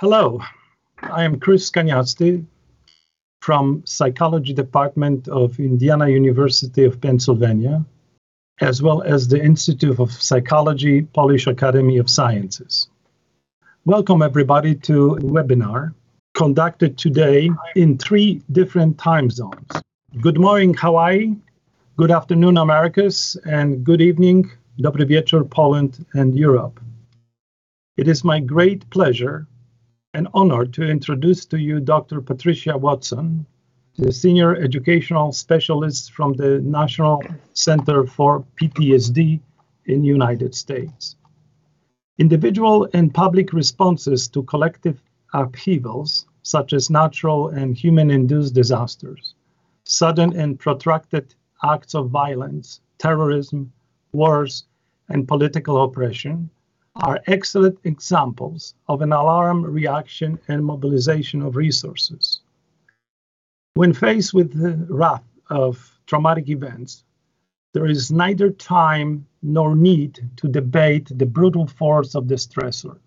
Hello, I am Chris Kaniasty from Psychology Department of Indiana University of Pennsylvania, as well as the Institute of Psychology Polish Academy of Sciences. Welcome everybody to a webinar conducted today in three different time zones. Good morning, Hawaii. Good afternoon, Americas, and good evening, dobry wieczór, Poland and Europe. It is my great pleasure and honor to introduce to you Dr. Patricia Watson, the Senior Educational Specialist from the National Center for PTSD in United States. Individual and public responses to collective upheavals, such as natural and human-induced disasters, sudden and protracted acts of violence, terrorism, wars, and political oppression are excellent examples of an alarm reaction and mobilization of resources. When faced with the wrath of traumatic events, there is neither time nor need to debate the brutal force of the stressor.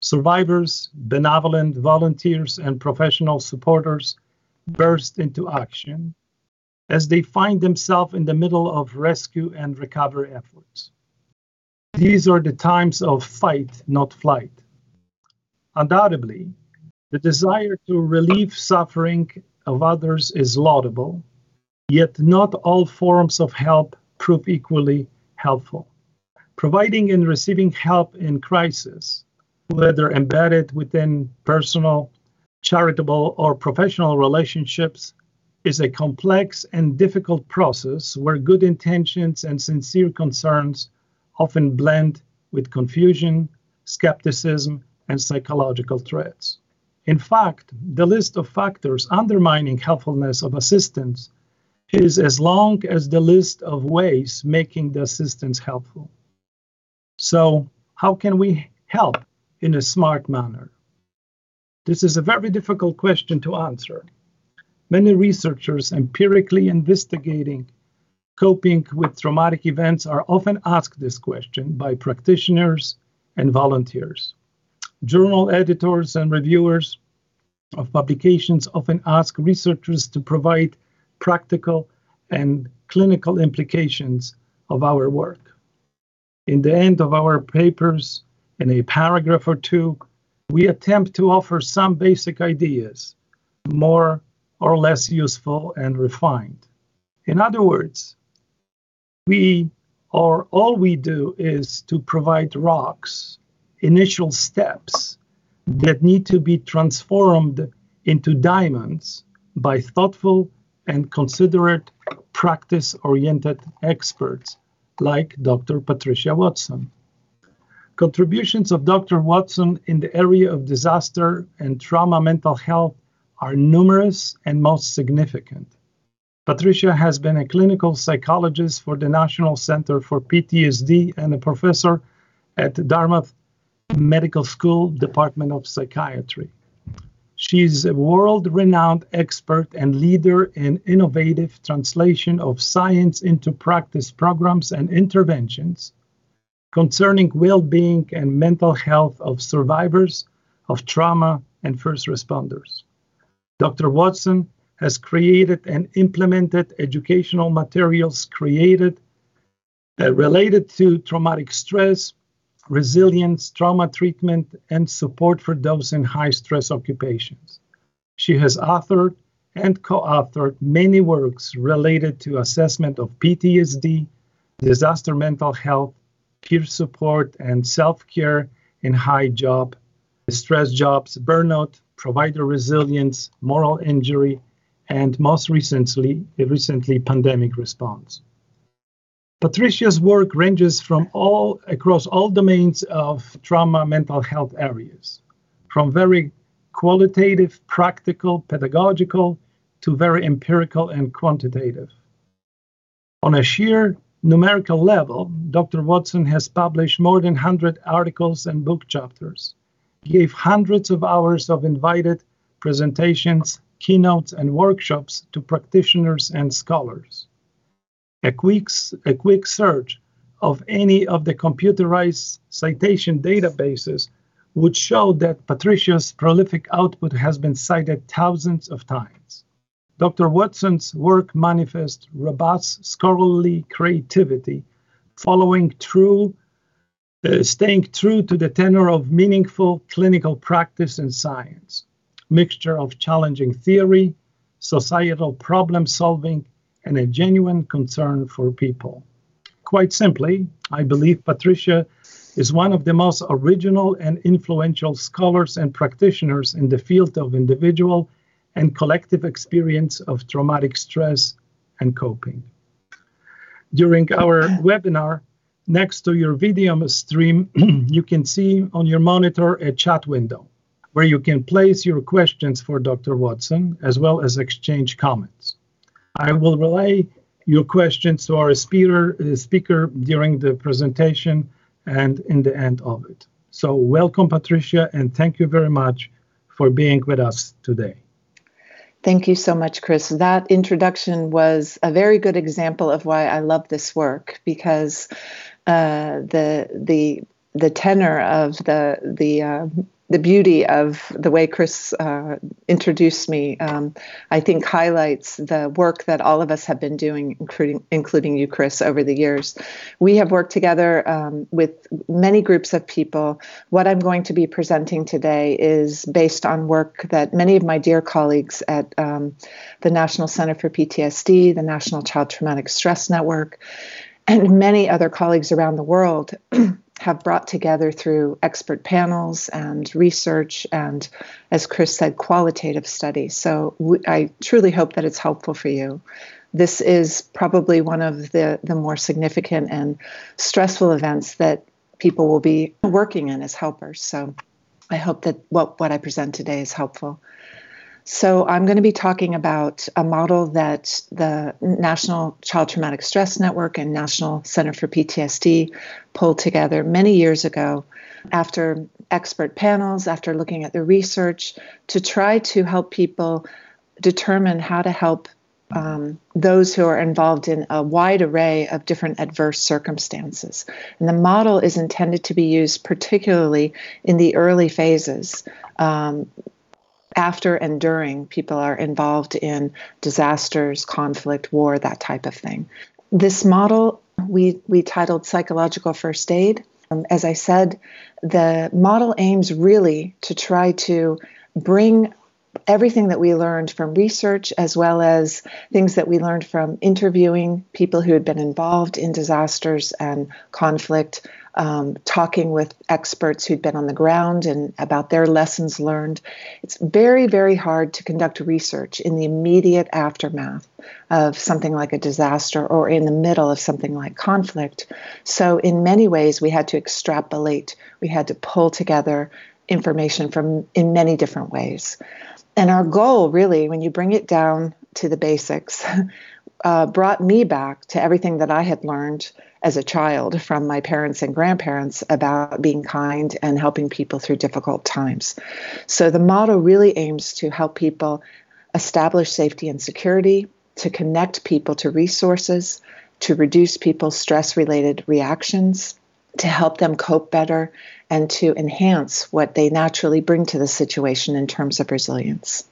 Survivors, benevolent volunteers, and professional supporters burst into action as they find themselves in the middle of rescue and recovery efforts. These are the times of fight, not flight. Undoubtedly, the desire to relieve suffering of others is laudable, yet not all forms of help prove equally helpful. Providing and receiving help in crisis, whether embedded within personal, charitable, or professional relationships, is a complex and difficult process where good intentions and sincere concerns often blend with confusion, skepticism, and psychological threats. In fact, the list of factors undermining helpfulness of assistance is as long as the list of ways making the assistance helpful. So, how can we help in a smart manner? This is a very difficult question to answer. Many researchers empirically investigating coping with traumatic events are often asked this question by practitioners and volunteers. Journal editors and reviewers of publications often ask researchers to provide practical and clinical implications of our work. In the end of our papers, in a paragraph or two, we attempt to offer some basic ideas, more or less useful and refined. In other words, we or all we do is to provide rocks, initial steps that need to be transformed into diamonds by thoughtful and considerate practice oriented experts like Dr. Patricia Watson. Contributions of Dr. Watson in the area of disaster and trauma mental health are numerous and most significant. Patricia has been a clinical psychologist for the National Center for PTSD and a professor at Dartmouth Medical School Department of Psychiatry. She's a world renowned expert and leader in innovative translation of science into practice programs and interventions concerning well being and mental health of survivors of trauma and first responders. Dr. Watson has created and implemented educational materials created uh, related to traumatic stress, resilience, trauma treatment, and support for those in high stress occupations. She has authored and co authored many works related to assessment of PTSD, disaster mental health, peer support, and self care in high job, stress jobs, burnout, provider resilience, moral injury, and most recently, recently pandemic response. Patricia's work ranges from all across all domains of trauma mental health areas, from very qualitative, practical, pedagogical to very empirical and quantitative. On a sheer numerical level, Dr. Watson has published more than 100 articles and book chapters, gave hundreds of hours of invited presentations, keynotes, and workshops to practitioners and scholars. A quick, a quick search of any of the computerized citation databases would show that Patricia's prolific output has been cited thousands of times. Dr. Watson's work manifests robust scholarly creativity, following through, uh, staying true to the tenor of meaningful clinical practice and science, mixture of challenging theory, societal problem solving, and a genuine concern for people. Quite simply, I believe Patricia is one of the most original and influential scholars and practitioners in the field of individual and collective experience of traumatic stress and coping. During our webinar, next to your video stream, you can see on your monitor a chat window where you can place your questions for Dr. Watson as well as exchange comments. I will relay your questions to our speaker, uh, speaker during the presentation and in the end of it. So, welcome, Patricia, and thank you very much for being with us today. Thank you so much, Chris. That introduction was a very good example of why I love this work because uh, the the the tenor of the the uh, the beauty of the way Chris uh, introduced me, um, I think highlights the work that all of us have been doing, including including you, Chris, over the years. We have worked together um, with many groups of people. What I'm going to be presenting today is based on work that many of my dear colleagues at um, the National Center for PTSD, the National Child Traumatic Stress Network, and many other colleagues around the world have brought together through expert panels and research and, as Chris said, qualitative studies. So I truly hope that it's helpful for you. This is probably one of the, the more significant and stressful events that people will be working in as helpers. So I hope that what, what I present today is helpful. So, I'm going to be talking about a model that the National Child Traumatic Stress Network and National Center for PTSD pulled together many years ago after expert panels, after looking at the research, to try to help people determine how to help um, those who are involved in a wide array of different adverse circumstances. And the model is intended to be used particularly in the early phases. Um, after and during people are involved in disasters, conflict, war, that type of thing. This model we, we titled Psychological First Aid. Um, as I said, the model aims really to try to bring everything that we learned from research as well as things that we learned from interviewing people who had been involved in disasters and conflict um, talking with experts who'd been on the ground and about their lessons learned. It's very, very hard to conduct research in the immediate aftermath of something like a disaster or in the middle of something like conflict. So, in many ways, we had to extrapolate, we had to pull together information from in many different ways. And our goal, really, when you bring it down to the basics, uh, brought me back to everything that I had learned as a child from my parents and grandparents about being kind and helping people through difficult times. So the model really aims to help people establish safety and security, to connect people to resources, to reduce people's stress related reactions, to help them cope better, and to enhance what they naturally bring to the situation in terms of resilience.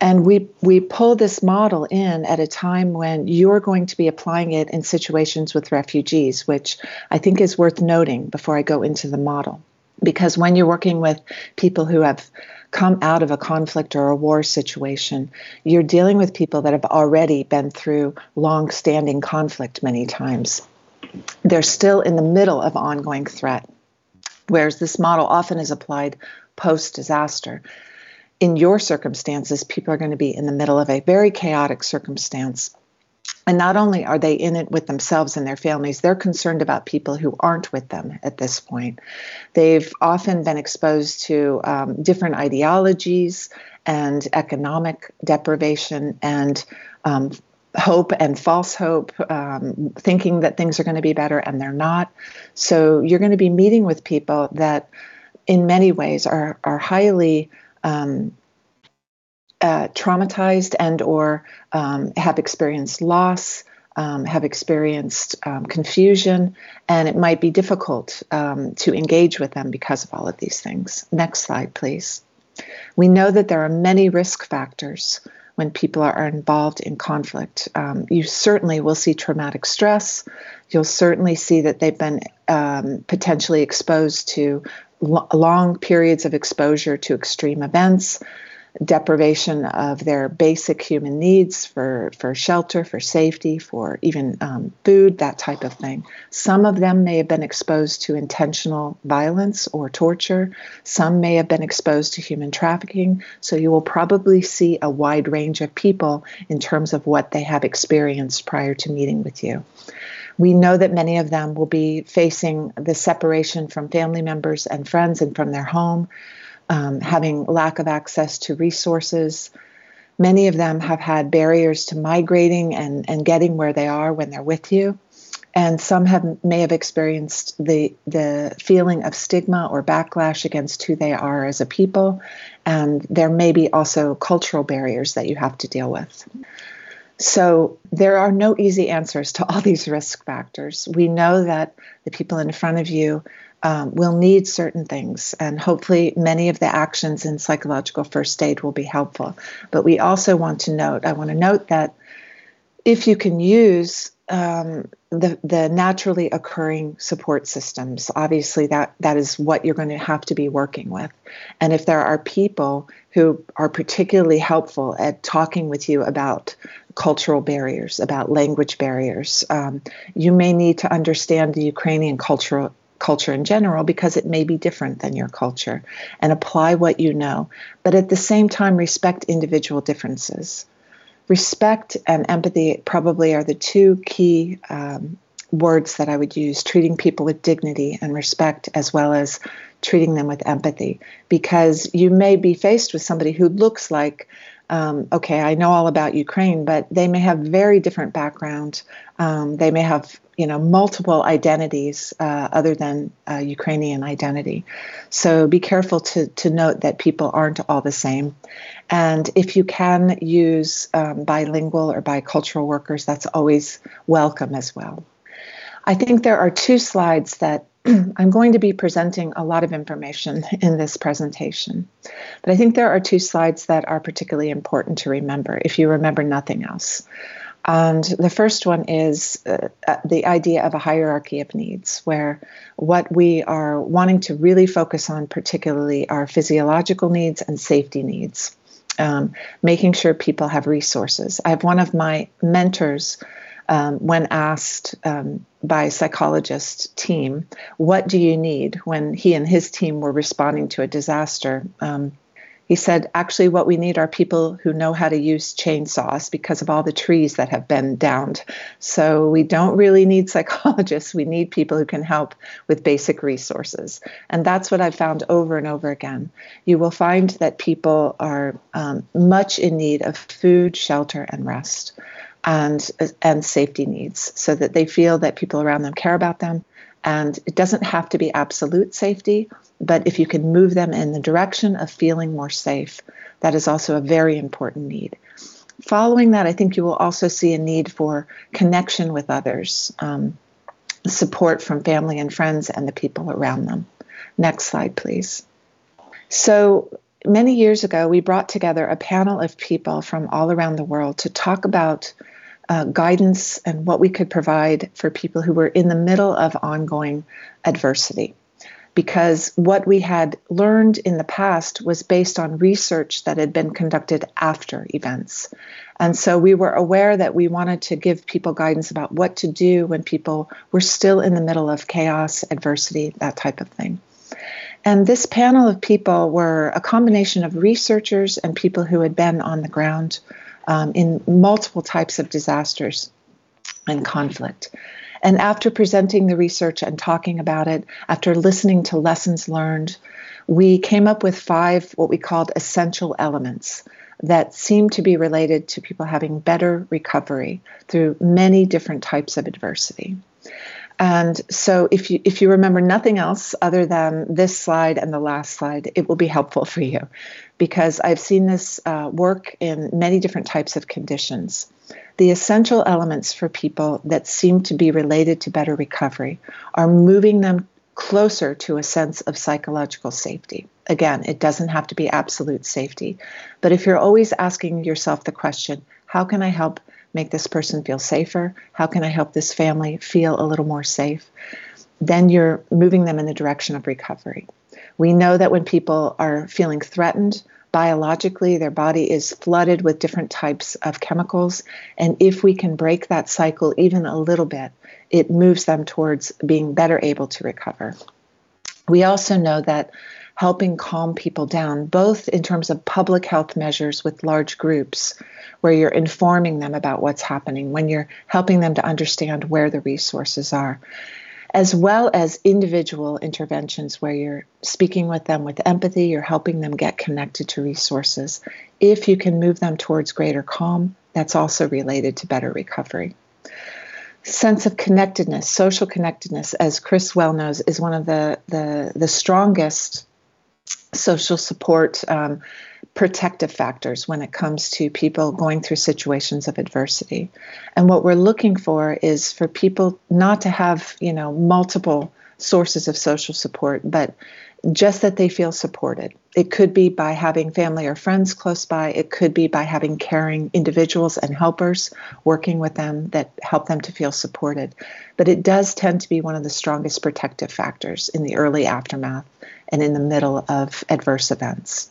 And we, we pull this model in at a time when you're going to be applying it in situations with refugees, which I think is worth noting before I go into the model. Because when you're working with people who have come out of a conflict or a war situation, you're dealing with people that have already been through long standing conflict many times. They're still in the middle of ongoing threat, whereas this model often is applied post disaster in your circumstances, people are going to be in the middle of a very chaotic circumstance. And not only are they in it with themselves and their families, they're concerned about people who aren't with them at this point. They've often been exposed to um, different ideologies and economic deprivation and um, hope and false hope, um, thinking that things are going to be better and they're not. So you're going to be meeting with people that, in many ways, are, are highly um, uh, traumatized and or um, have experienced loss, um, have experienced um, confusion, and it might be difficult um, to engage with them because of all of these things. Next slide, please. We know that there are many risk factors when people are involved in conflict. Um, you certainly will see traumatic stress. You'll certainly see that they've been um, potentially exposed to lo- long periods of exposure to extreme events deprivation of their basic human needs for, for shelter, for safety, for even um, food, that type of thing. Some of them may have been exposed to intentional violence or torture. Some may have been exposed to human trafficking. So you will probably see a wide range of people in terms of what they have experienced prior to meeting with you. We know that many of them will be facing the separation from family members and friends and from their home um, having lack of access to resources. Many of them have had barriers to migrating and, and getting where they are when they're with you. And some have may have experienced the the feeling of stigma or backlash against who they are as a people. And there may be also cultural barriers that you have to deal with. So there are no easy answers to all these risk factors. We know that the people in front of you um, will need certain things, and hopefully, many of the actions in psychological first aid will be helpful. But we also want to note I want to note that if you can use um, the, the naturally occurring support systems, obviously that, that is what you're going to have to be working with. And if there are people who are particularly helpful at talking with you about cultural barriers, about language barriers, um, you may need to understand the Ukrainian cultural culture in general because it may be different than your culture and apply what you know. But at the same time, respect individual differences. Respect and empathy probably are the two key um, words that I would use treating people with dignity and respect, as well as treating them with empathy. Because you may be faced with somebody who looks like um, okay, I know all about Ukraine, but they may have very different background. Um, they may have, you know, multiple identities uh, other than uh, Ukrainian identity. So be careful to to note that people aren't all the same. And if you can use um, bilingual or bicultural workers, that's always welcome as well. I think there are two slides that I'm going to be presenting a lot of information in this presentation, but I think there are two slides that are particularly important to remember if you remember nothing else. And the first one is uh, uh, the idea of a hierarchy of needs, where what we are wanting to really focus on, particularly, are physiological needs and safety needs, um, making sure people have resources. I have one of my mentors um, when asked um, by psychologist team, what do you need when he and his team were responding to a disaster? Um, he said, actually, what we need are people who know how to use chainsaws because of all the trees that have been downed. So we don't really need psychologists. We need people who can help with basic resources. And that's what I've found over and over again. You will find that people are um, much in need of food, shelter, and rest and and safety needs so that they feel that people around them care about them. And it doesn't have to be absolute safety but if you can move them in the direction of feeling more safe that is also a very important need. Following that i think you will also see a need for connection with others um, support from family and friends and the people around them. Next slide please. So many years ago, we brought together a panel of people from all around the world to talk about uh, guidance and what we could provide for people who were in the middle of ongoing adversity. Because what we had learned in the past was based on research that had been conducted after events. And so we were aware that we wanted to give people guidance about what to do when people were still in the middle of chaos, adversity, that type of thing. And this panel of people were a combination of researchers and people who had been on the ground um, in multiple types of disasters and conflict. And after presenting the research and talking about it, after listening to lessons learned, we came up with five what we called essential elements that seem to be related to people having better recovery through many different types of adversity. And so if you if you remember nothing else other than this slide and the last slide, it will be helpful for you because I've seen this uh, work in many different types of conditions. The essential elements for people that seem to be related to better recovery are moving them closer to a sense of psychological safety. Again, it doesn't have to be absolute safety, but if you're always asking yourself the question, how can I help make this person feel safer? How can I help this family feel a little more safe? Then you're moving them in the direction of recovery. We know that when people are feeling threatened, biologically, their body is flooded with different types of chemicals. And if we can break that cycle even a little bit, it moves them towards being better able to recover. We also know that helping calm people down, both in terms of public health measures with large groups, where you're informing them about what's happening, when you're helping them to understand where the resources are, as well as individual interventions where you're speaking with them with empathy, you're helping them get connected to resources. If you can move them towards greater calm, that's also related to better recovery. Sense of connectedness, social connectedness, as Chris well knows, is one of the, the, the strongest social support um, protective factors when it comes to people going through situations of adversity. And what we're looking for is for people not to have, you know, multiple sources of social support, but just that they feel supported. It could be by having family or friends close by. It could be by having caring individuals and helpers working with them that help them to feel supported. But it does tend to be one of the strongest protective factors in the early aftermath and in the middle of adverse events.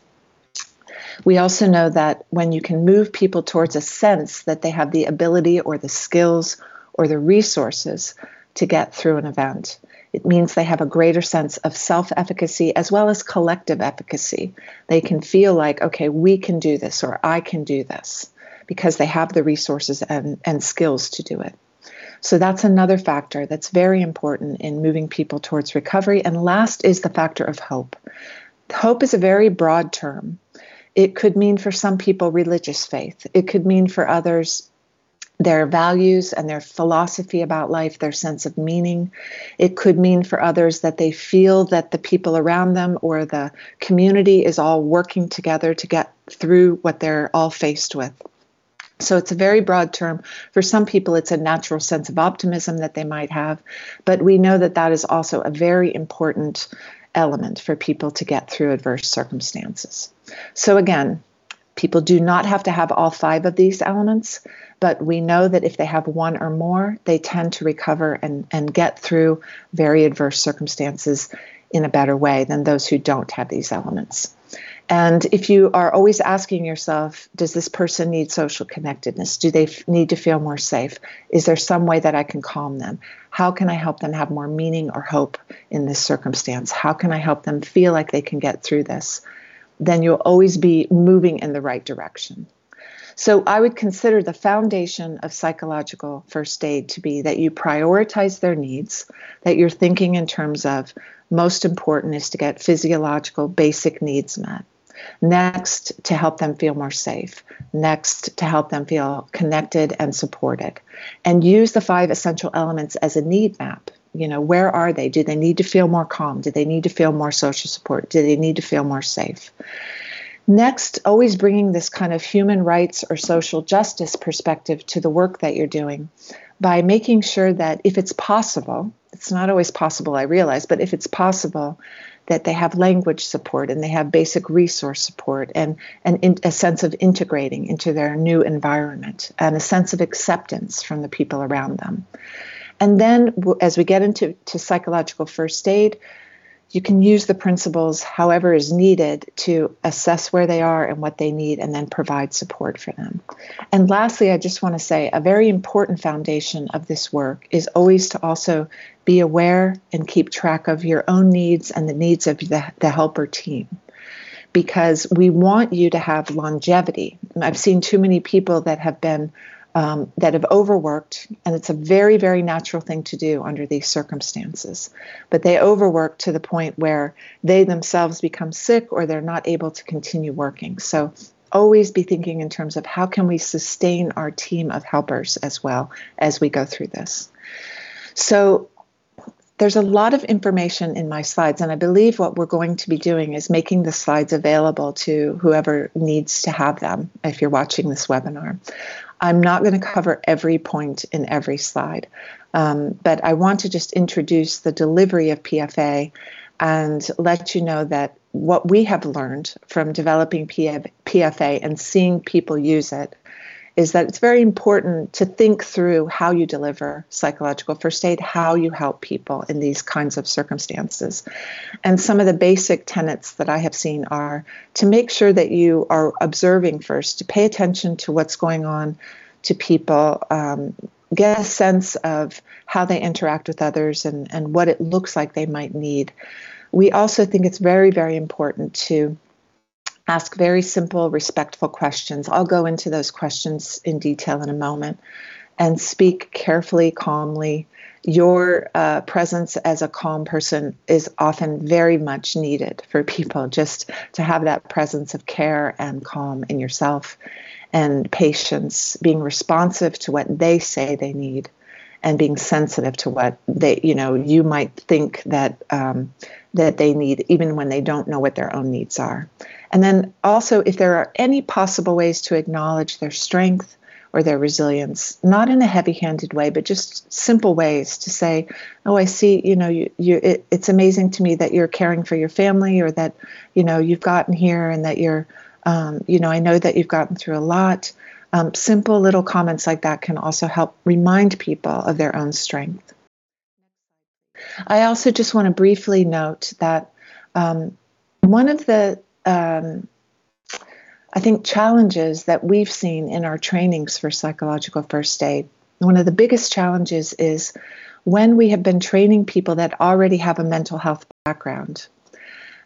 We also know that when you can move people towards a sense that they have the ability or the skills or the resources to get through an event, it means they have a greater sense of self efficacy as well as collective efficacy. They can feel like, okay, we can do this or I can do this because they have the resources and, and skills to do it. So that's another factor that's very important in moving people towards recovery. And last is the factor of hope. Hope is a very broad term. It could mean for some people religious faith, it could mean for others their values and their philosophy about life, their sense of meaning. It could mean for others that they feel that the people around them or the community is all working together to get through what they're all faced with. So it's a very broad term. For some people, it's a natural sense of optimism that they might have, but we know that that is also a very important element for people to get through adverse circumstances. So again, people do not have to have all five of these elements, but we know that if they have one or more, they tend to recover and, and get through very adverse circumstances in a better way than those who don't have these elements. And if you are always asking yourself, does this person need social connectedness? Do they f- need to feel more safe? Is there some way that I can calm them? How can I help them have more meaning or hope in this circumstance? How can I help them feel like they can get through this? Then you'll always be moving in the right direction. So I would consider the foundation of psychological first aid to be that you prioritize their needs, that you're thinking in terms of most important is to get physiological basic needs met. Next, to help them feel more safe. Next, to help them feel connected and supported. And use the five essential elements as a need map. You know, where are they? Do they need to feel more calm? Do they need to feel more social support? Do they need to feel more safe? Next, always bringing this kind of human rights or social justice perspective to the work that you're doing by making sure that if it's possible, it's not always possible, I realize, but if it's possible, that they have language support and they have basic resource support and, and in, a sense of integrating into their new environment and a sense of acceptance from the people around them. And then as we get into to psychological first aid, you can use the principles however is needed to assess where they are and what they need and then provide support for them. And lastly, I just want to say a very important foundation of this work is always to also be aware and keep track of your own needs and the needs of the, the helper team because we want you to have longevity. I've seen too many people that have been um, that have overworked, and it's a very, very natural thing to do under these circumstances. But they overwork to the point where they themselves become sick or they're not able to continue working. So always be thinking in terms of how can we sustain our team of helpers as well as we go through this. So there's a lot of information in my slides, and I believe what we're going to be doing is making the slides available to whoever needs to have them if you're watching this webinar. I'm not going to cover every point in every slide, um, but I want to just introduce the delivery of PFA and let you know that what we have learned from developing PFA and seeing people use it is that it's very important to think through how you deliver psychological first aid, how you help people in these kinds of circumstances. And some of the basic tenets that I have seen are to make sure that you are observing first, to pay attention to what's going on to people. Um, get a sense of how they interact with others and, and what it looks like they might need. We also think it's very, very important to ask very simple, respectful questions. I'll go into those questions in detail in a moment and speak carefully, calmly. Your uh, presence as a calm person is often very much needed for people, just to have that presence of care and calm in yourself and patience, being responsive to what they say they need and being sensitive to what they you know you might think that um, that they need even when they don't know what their own needs are and then also, if there are any possible ways to acknowledge their strength or their resilience, not in a heavy handed way, but just simple ways to say, oh, I see, you know, you, you it, it's amazing to me that you're caring for your family or that, you know, you've gotten here and that you're, um, you know, I know that you've gotten through a lot. Um, simple little comments like that can also help remind people of their own strength. I also just want to briefly note that um, one of the um, I think, challenges that we've seen in our trainings for psychological first aid. One of the biggest challenges is when we have been training people that already have a mental health background.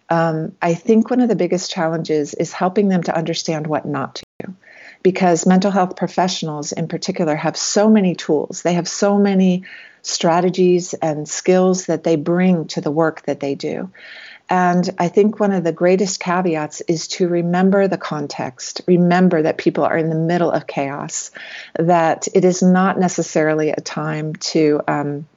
Um, I think one of the biggest challenges is helping them to understand what not to do. Because mental health professionals, in particular, have so many tools, they have so many strategies and skills that they bring to the work that they do. And I think one of the greatest caveats is to remember the context. Remember that people are in the middle of chaos, that it is not necessarily a time to um,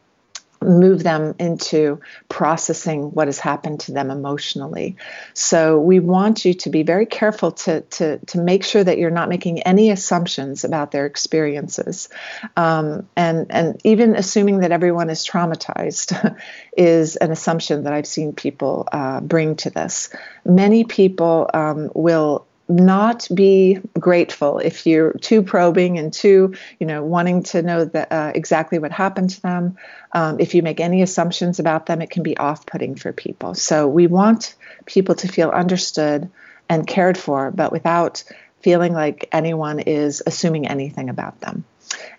move them into processing what has happened to them emotionally. So we want you to be very careful to to to make sure that you're not making any assumptions about their experiences, um, and and even assuming that everyone is traumatized is an assumption that I've seen people uh, bring to this. Many people um, will not be grateful if you're too probing and too, you know, wanting to know uh, exactly what happened to them. Um, if you make any assumptions about them, it can be off-putting for people. So we want people to feel understood and cared for, but without feeling like anyone is assuming anything about them.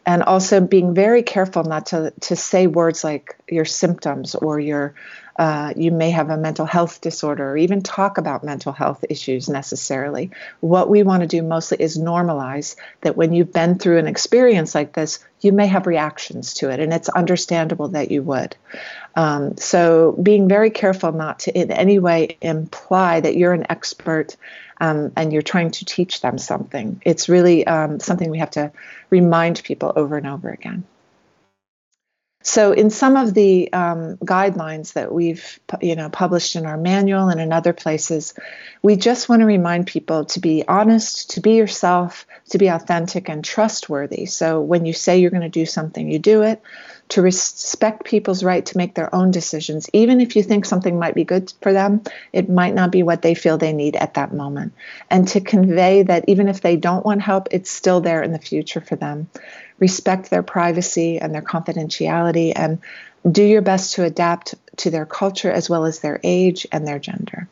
And also being very careful not to, to say words like your symptoms or your uh, you may have a mental health disorder or even talk about mental health issues necessarily. What we want to do mostly is normalize that when you've been through an experience like this, you may have reactions to it, and it's understandable that you would. Um, so, being very careful not to in any way imply that you're an expert um, and you're trying to teach them something. It's really um, something we have to remind people over and over again. So, in some of the um, guidelines that we've, you know, published in our manual and in other places, we just want to remind people to be honest, to be yourself, to be authentic and trustworthy. So, when you say you're going to do something, you do it. To respect people's right to make their own decisions, even if you think something might be good for them, it might not be what they feel they need at that moment. And to convey that even if they don't want help, it's still there in the future for them respect their privacy and their confidentiality, and do your best to adapt to their culture as well as their age and their gender.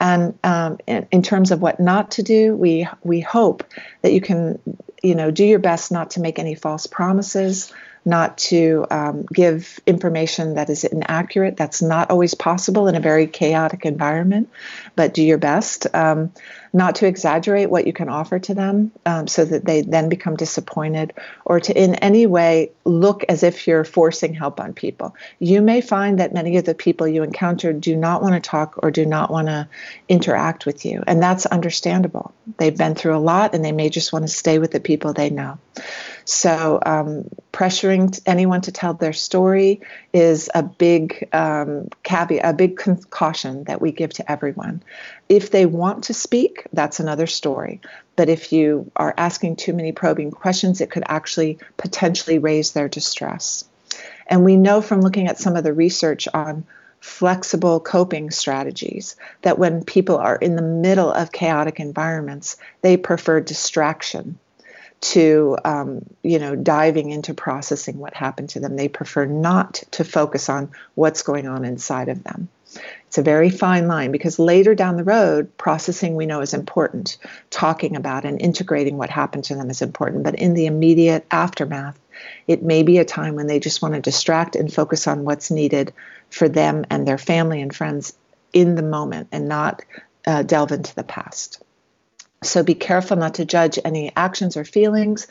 And um, in, in, terms of what not to do, we we hope that you can, you know, do your best not to make any false promises, not to um, give information that is inaccurate. That's not always possible in a very chaotic environment, but do your best. Um, not to exaggerate what you can offer to them um, so that they then become disappointed or to in any way look as if you're forcing help on people. You may find that many of the people you encounter do not want to talk or do not want to interact with you, and that's understandable. They've been through a lot and they may just want to stay with the people they know. So, um, pressuring anyone to tell their story is a big um, caveat, a big con- caution that we give to everyone. If they want to speak, that's another story. But if you are asking too many probing questions, it could actually potentially raise their distress. And we know from looking at some of the research on flexible coping strategies that when people are in the middle of chaotic environments, they prefer distraction to um, you know diving into processing what happened to them they prefer not to focus on what's going on inside of them it's a very fine line because later down the road processing we know is important. Talking about and integrating what happened to them is important. But in the immediate aftermath it may be a time when they just want to distract and focus on what's needed for them and their family and friends in the moment and not uh, delve into the past. So be careful not to judge any actions or feelings.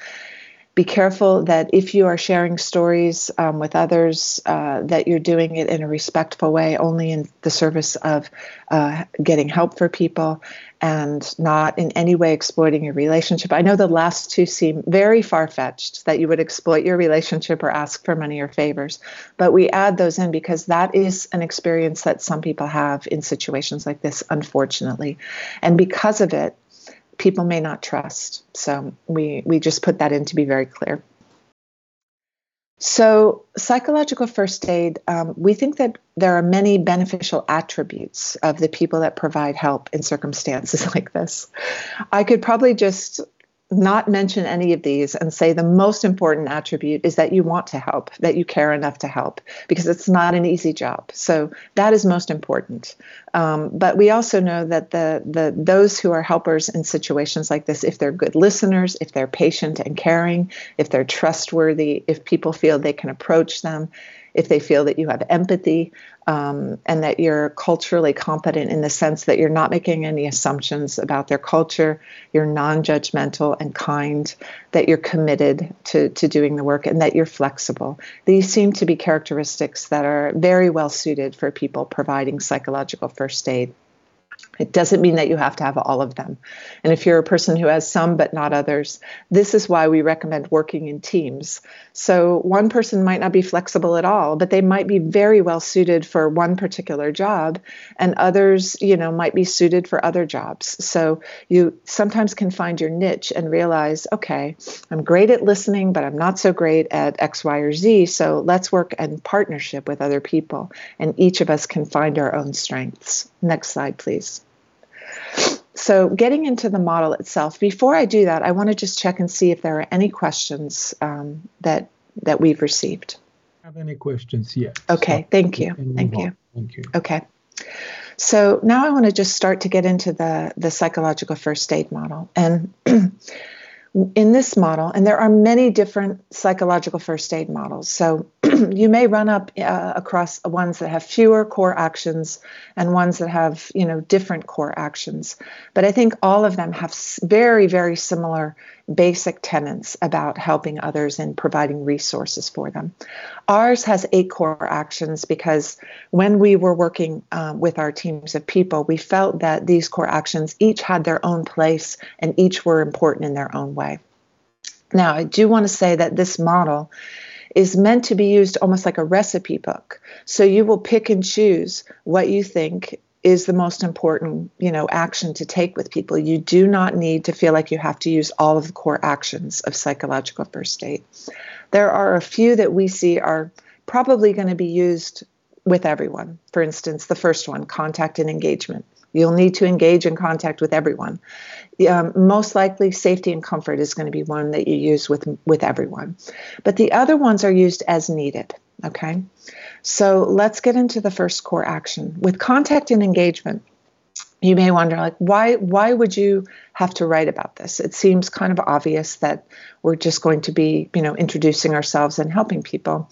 Be careful that if you are sharing stories um, with others, uh, that you're doing it in a respectful way, only in the service of uh, getting help for people and not in any way exploiting your relationship. I know the last two seem very far fetched that you would exploit your relationship or ask for money or favors, but we add those in because that is an experience that some people have in situations like this, unfortunately. And because of it, people may not trust. So we we just put that in to be very clear. So, psychological first aid, um, we think that there are many beneficial attributes of the people that provide help in circumstances like this. I could probably just not mention any of these and say the most important attribute is that you want to help, that you care enough to help, because it's not an easy job. So that is most important. Um, but we also know that the the those who are helpers in situations like this, if they're good listeners, if they're patient and caring, if they're trustworthy, if people feel they can approach them, if they feel that you have empathy um, and that you're culturally competent in the sense that you're not making any assumptions about their culture, you're non judgmental and kind, that you're committed to, to doing the work, and that you're flexible. These seem to be characteristics that are very well suited for people providing psychological first aid. It doesn't mean that you have to have all of them. And if you're a person who has some but not others, this is why we recommend working in teams. So one person might not be flexible at all, but they might be very well suited for one particular job, and others, you know, might be suited for other jobs. So you sometimes can find your niche and realize, okay, I'm great at listening, but I'm not so great at X, Y, or Z. So let's work in partnership with other people, and each of us can find our own strengths. Next slide, please. So, getting into the model itself, before I do that, I want to just check and see if there are any questions um, that that we've received. Have any questions yet? Okay, so thank you. Thank you. Thank you. Okay. So now I want to just start to get into the the psychological first aid model. And in this model, and there are many different psychological first aid models. So you may run up uh, across ones that have fewer core actions and ones that have, you know, different core actions. But I think all of them have very, very similar basic tenets about helping others and providing resources for them. Ours has eight core actions because when we were working um, with our teams of people, we felt that these core actions each had their own place and each were important in their own way. Now, I do want to say that this model is meant to be used almost like a recipe book. So you will pick and choose what you think is the most important, you know, action to take with people. You do not need to feel like you have to use all of the core actions of psychological first aid. There are a few that we see are probably going to be used with everyone. For instance, the first one, contact and engagement. You'll need to engage in contact with everyone. Um, most likely, safety and comfort is going to be one that you use with with everyone, but the other ones are used as needed. Okay, so let's get into the first core action with contact and engagement. You may wonder, like, why why would you have to write about this? It seems kind of obvious that we're just going to be, you know, introducing ourselves and helping people.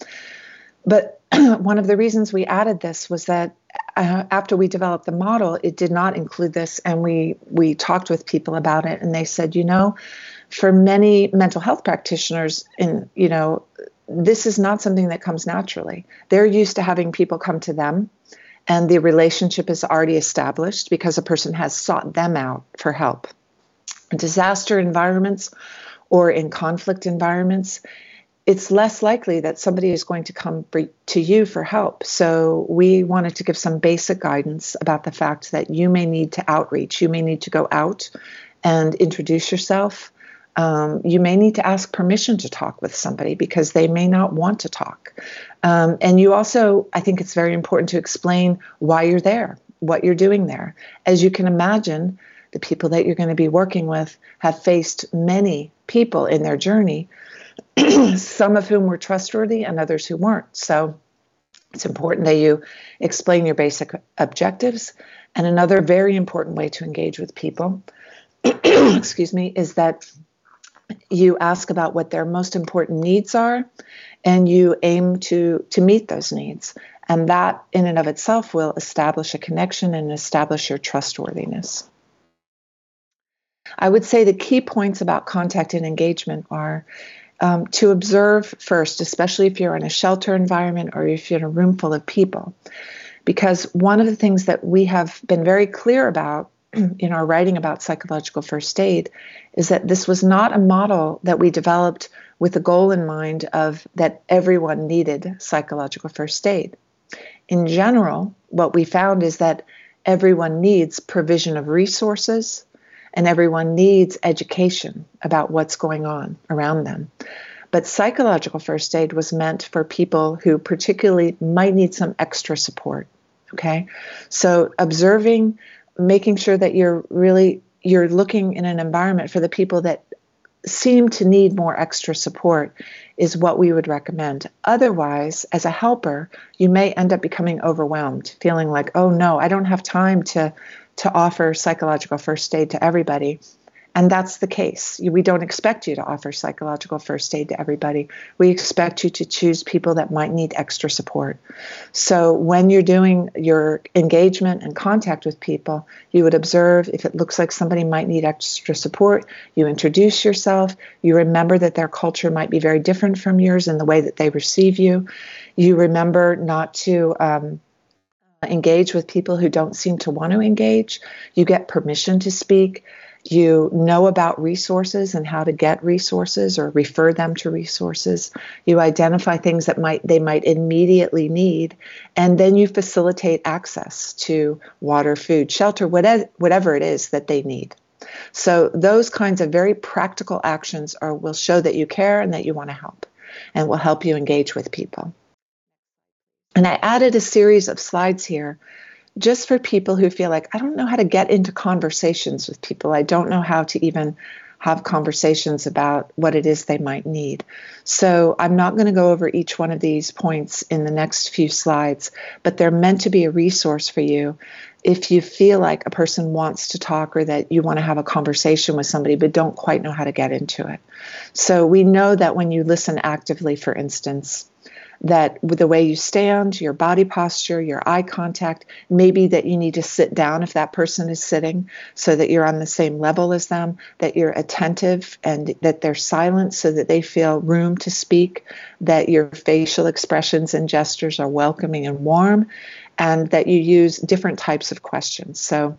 But one of the reasons we added this was that uh, after we developed the model, it did not include this, and we we talked with people about it, and they said, you know, for many mental health practitioners, in you know, this is not something that comes naturally. They're used to having people come to them and the relationship is already established because a person has sought them out for help. Disaster environments or in conflict environments, it's less likely that somebody is going to come to you for help. So, we wanted to give some basic guidance about the fact that you may need to outreach. You may need to go out and introduce yourself. Um, you may need to ask permission to talk with somebody because they may not want to talk. Um, and you also, I think it's very important to explain why you're there, what you're doing there. As you can imagine, the people that you're going to be working with have faced many people in their journey some of whom were trustworthy and others who weren't. So it's important that you explain your basic objectives. And another very important way to engage with people, excuse me, is that you ask about what their most important needs are and you aim to to meet those needs and that in and of itself will establish a connection and establish your trustworthiness i would say the key points about contact and engagement are um, to observe first, especially if you're in a shelter environment or if you're in a room full of people. Because one of the things that we have been very clear about in our writing about psychological first aid is that this was not a model that we developed with the goal in mind of that everyone needed psychological first aid. In general, what we found is that everyone needs provision of resources, and everyone needs education about what's going on around them. But psychological first aid was meant for people who particularly might need some extra support. Okay. So observing, making sure that you're really you're looking in an environment for the people that seem to need more extra support is what we would recommend. Otherwise, as a helper, you may end up becoming overwhelmed, feeling like, oh no, I don't have time to to offer psychological first aid to everybody. And that's the case. We don't expect you to offer psychological first aid to everybody. We expect you to choose people that might need extra support. So when you're doing your engagement and contact with people, you would observe if it looks like somebody might need extra support, you introduce yourself, you remember that their culture might be very different from yours in the way that they receive you. You remember not to um, engage with people who don't seem to want to engage. You get permission to speak. You know about resources and how to get resources or refer them to resources. You identify things that might they might immediately need, and then you facilitate access to water, food, shelter, whatever, whatever it is that they need. So those kinds of very practical actions are will show that you care and that you want to help, and will help you engage with people. And I added a series of slides here just for people who feel like I don't know how to get into conversations with people. I don't know how to even have conversations about what it is they might need. So I'm not going to go over each one of these points in the next few slides, but they're meant to be a resource for you if you feel like a person wants to talk or that you want to have a conversation with somebody but don't quite know how to get into it. So we know that when you listen actively, for instance, that with the way you stand, your body posture, your eye contact, maybe that you need to sit down if that person is sitting so that you're on the same level as them, that you're attentive and that they're silent so that they feel room to speak, that your facial expressions and gestures are welcoming and warm, and that you use different types of questions. So,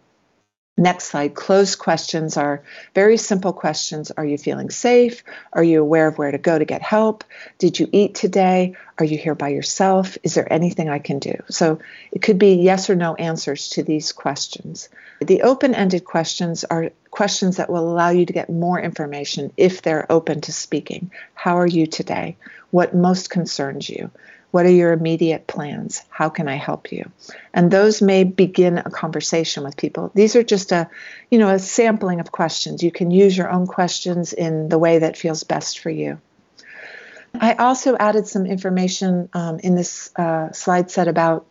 Next slide. Closed questions are very simple questions. Are you feeling safe? Are you aware of where to go to get help? Did you eat today? Are you here by yourself? Is there anything I can do? So it could be yes or no answers to these questions. The open ended questions are questions that will allow you to get more information if they're open to speaking. How are you today? What most concerns you? What are your immediate plans? How can I help you? And those may begin a conversation with people. These are just a, you know, a sampling of questions. You can use your own questions in the way that feels best for you. I also added some information um, in this uh, slide set about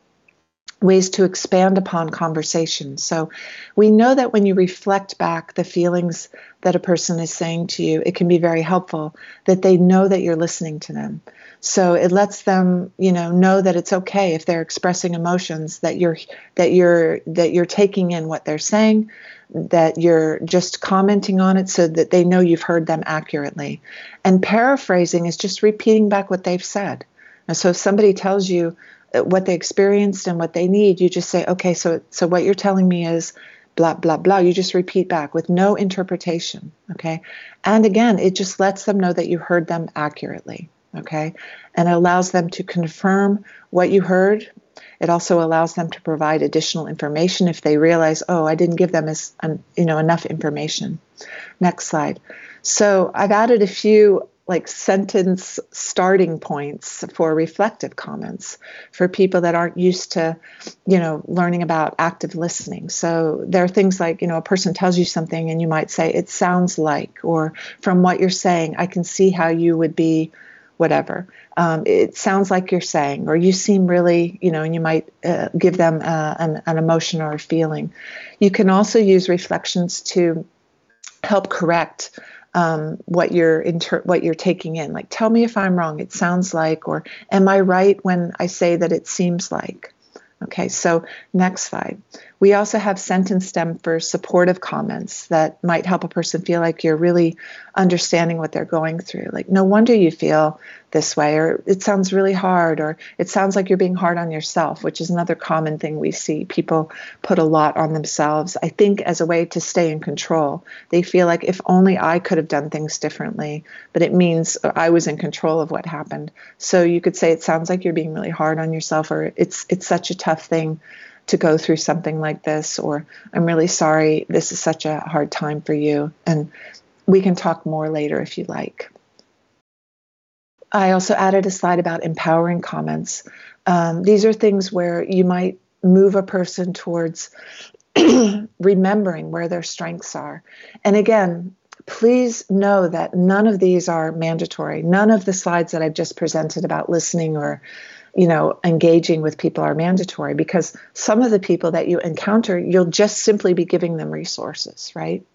ways to expand upon conversation. So we know that when you reflect back the feelings that a person is saying to you, it can be very helpful that they know that you're listening to them. So it lets them, you know, know that it's okay if they're expressing emotions that you're that you're that you're taking in what they're saying, that you're just commenting on it so that they know you've heard them accurately. And paraphrasing is just repeating back what they've said. And so if somebody tells you Uh, what they experienced and what they need, you just say, okay, so so what you're telling me is blah blah blah. You just repeat back with no interpretation, okay? And again, it just lets them know that you heard them accurately. Okay. And it allows them to confirm what you heard. It also allows them to provide additional information if they realize, oh, I didn't give them as, you know, enough information. Next slide. So I've added a few like sentence starting points for reflective comments for people that aren't used to you know learning about active listening. So there are things like you know a person tells you something and you might say it sounds like or from what you're saying i can see how you would be whatever. Um, it sounds like you're saying or you seem really you know and you might uh, give them uh, an, an emotion or a feeling. You can also use reflections to help correct um, what you're inter- what you're taking in. Like, tell me if I'm wrong. It sounds like, or am I right when I say that it seems like? Okay, so next slide. We also have sentence stem for supportive comments that might help a person feel like you're really understanding what they're going through. Like, no wonder you feel this way, or it sounds really hard, or it sounds like you're being hard on yourself, which is another common thing we see. People put a lot on themselves, I think, as a way to stay in control. They feel like if only I could have done things differently, but it means I was in control of what happened. So you could say it sounds like you're being really hard on yourself, or it's it's such a tough thing to go through something like this, or I'm really sorry, this is such a hard time for you. And we can talk more later if you like. I also added a slide about empowering comments. Um, these are things where you might move a person towards remembering where their strengths are. And again, please know that none of these are mandatory. None of the slides that I've just presented about listening or you know engaging with people are mandatory because some of the people that you encounter you'll just simply be giving them resources right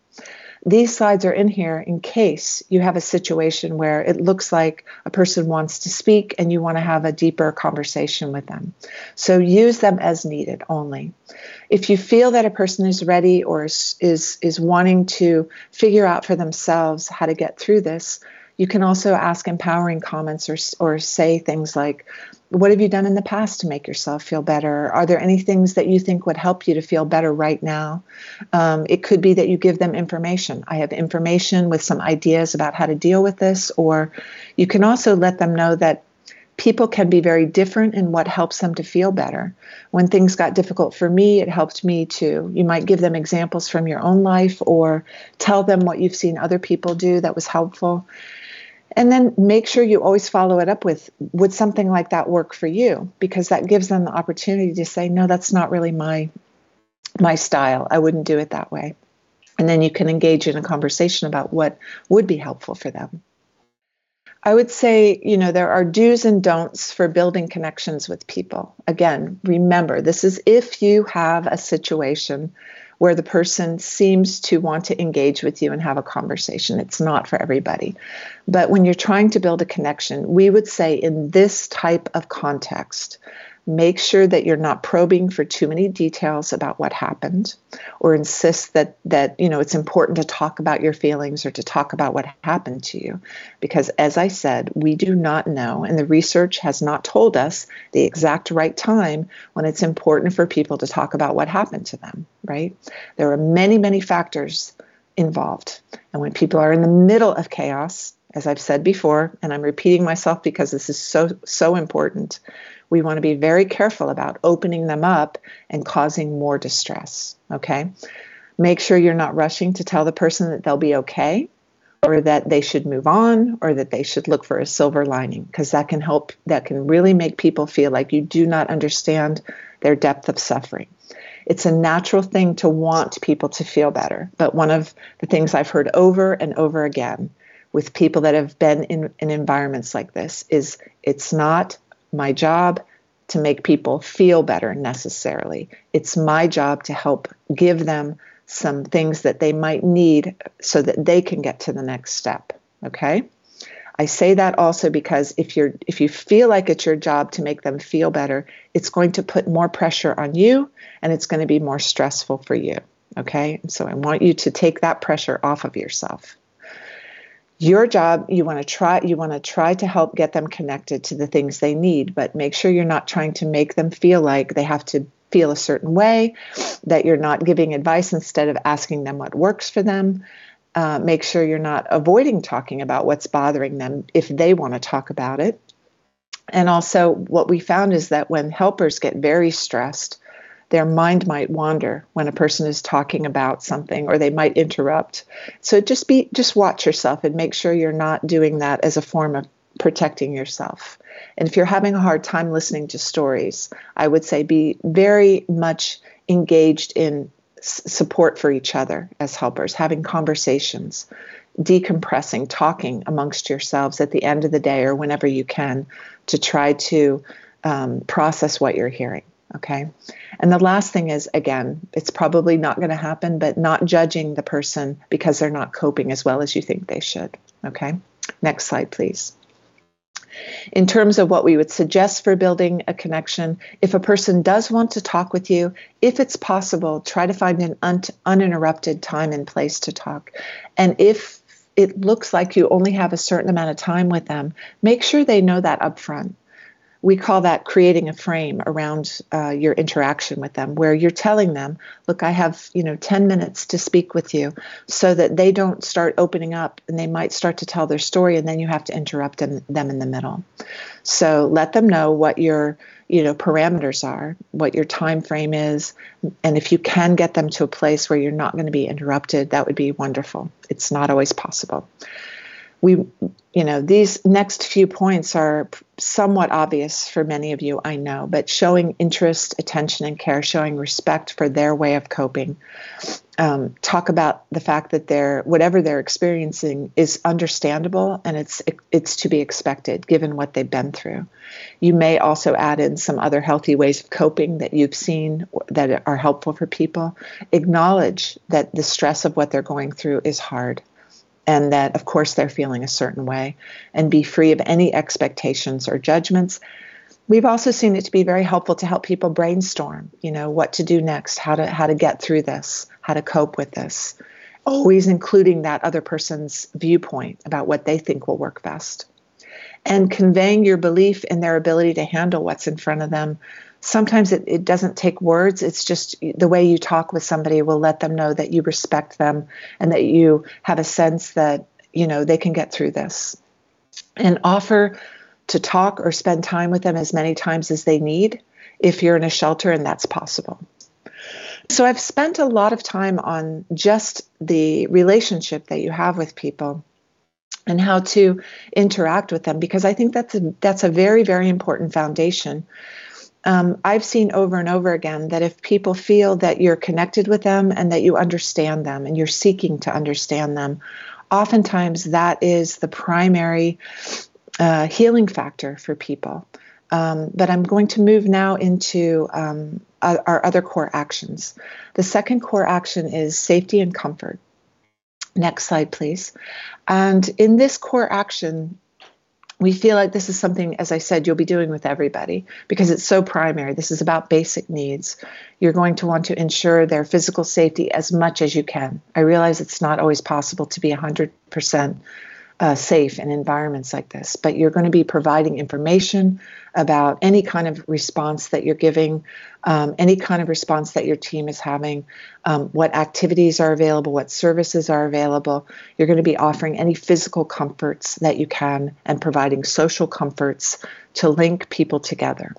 these slides are in here in case you have a situation where it looks like a person wants to speak and you want to have a deeper conversation with them. So use them as needed only. If you feel that a person is ready or is, is, is wanting to figure out for themselves how to get through this, you can also ask empowering comments or, or say things like, What have you done in the past to make yourself feel better? Are there any things that you think would help you to feel better right now? Um, it could be that you give them information. I have information with some ideas about how to deal with this, or you can also let them know that people can be very different in what helps them to feel better. When things got difficult for me, it helped me too. You might give them examples from your own life or tell them what you've seen other people do that was helpful. And then make sure you always follow it up with would something like that work for you? Because that gives them the opportunity to say, no, that's not really my my style. I wouldn't do it that way. And then you can engage in a conversation about what would be helpful for them. I would say, you know, there are do's and don'ts for building connections with people. Again, remember, this is if you have a situation where the person seems to want to engage with you and have a conversation. It's not for everybody. But when you're trying to build a connection, we would say in this type of context, make sure that you're not probing for too many details about what happened or insist that that you know it's important to talk about your feelings or to talk about what happened to you. Because as i said we do not know and the research has not told us the exact right time when it's important for people to talk about what happened to them right? There are many many factors involved. And when people are in the middle of chaos as I've said before, and I'm repeating myself because this is so, so important, we want to be very careful about opening them up and causing more distress. Okay. Make sure you're not rushing to tell the person that they'll be okay or that they should move on or that they should look for a silver lining because that can help, that can really make people feel like you do not understand their depth of suffering. It's a natural thing to want people to feel better. But one of the things I've heard over and over again with people that have been in, in environments like this is it's not my job to make people feel better necessarily. It's my job to help give them some things that they might need so that they can get to the next step. Okay? I say that also because if you're if you feel like it's your job to make them feel better, it's going to put more pressure on you and it's going to be more stressful for you. Okay? So I want you to take that pressure off of yourself your job you want to try you want to try to help get them connected to the things they need but make sure you're not trying to make them feel like they have to feel a certain way that you're not giving advice instead of asking them what works for them uh, make sure you're not avoiding talking about what's bothering them if they want to talk about it. And also, what we found is that when helpers get very stressed, their mind might wander when a person is talking about something or they might interrupt. So just be just watch yourself and make sure you're not doing that as a form of protecting yourself. And if you're having a hard time listening to stories, I would say be very much engaged in support for each other as helpers, having conversations, decompressing, talking amongst yourselves at the end of the day or whenever you can to try to um, process what you're hearing. Okay. And the last thing is, again, it's probably not going to happen, but not judging the person because they're not coping as well as you think they should. Okay. Next slide, please. In terms of what we would suggest for building a connection, if a person does want to talk with you, if it's possible, try to find an un- uninterrupted time and place to talk. And if it looks like you only have a certain amount of time with them, make sure they know that up front we call that creating a frame around uh, your interaction with them where you're telling them look i have you know 10 minutes to speak with you so that they don't start opening up and they might start to tell their story and then you have to interrupt them, them in the middle. So let them know what your you know parameters are what your time frame is and if you can get them to a place where you're not going to be interrupted that would be wonderful. It's not always possible we you know these next few points are somewhat obvious for many of you i know but showing interest attention and care showing respect for their way of coping. Um, talk about the fact that they're whatever they're experiencing is understandable and it's it's to be expected given what they've been through. You may also add in some other healthy ways of coping that you've seen that are helpful for people. Acknowledge that the stress of what they're going through is hard and that, of course, they're feeling a certain way, and be free of any expectations or judgments. We've also seen it to be very helpful to help people brainstorm, you know, what to do next, how to how to get through this, how to cope with this. Always including that other person's viewpoint about what they think will work best. And conveying your belief in their ability to handle what's in front of them sometimes it, it doesn't take words. It's just the way you talk with somebody will let them know that you respect them and that you have a sense that you know they can get through this. And offer to talk or spend time with them as many times as they need if you're in a shelter and that's possible. So i've spent a lot of time on just the relationship that you have with people and how to interact with them because i think that's a that's a very very important foundation um, I've seen over and over again that if people feel that you're connected with them and that you understand them and you're seeking to understand them, oftentimes that is the primary uh, healing factor for people. Um, but I'm going to move now into um, our other core actions. The second core action is safety and comfort. Next slide, please. And in this core action, we feel like this is something, as I said, you'll be doing with everybody because it's so primary. This is about basic needs. You're going to want to ensure their physical safety as much as you can. I realize it's not always possible to be 100% uh, safe in environments like this. But you're going to be providing information about any kind of response that you're giving, um, any kind of response that your team is having, um, what activities are available, what services are available. You're going to be offering any physical comforts that you can and providing social comforts to link people together.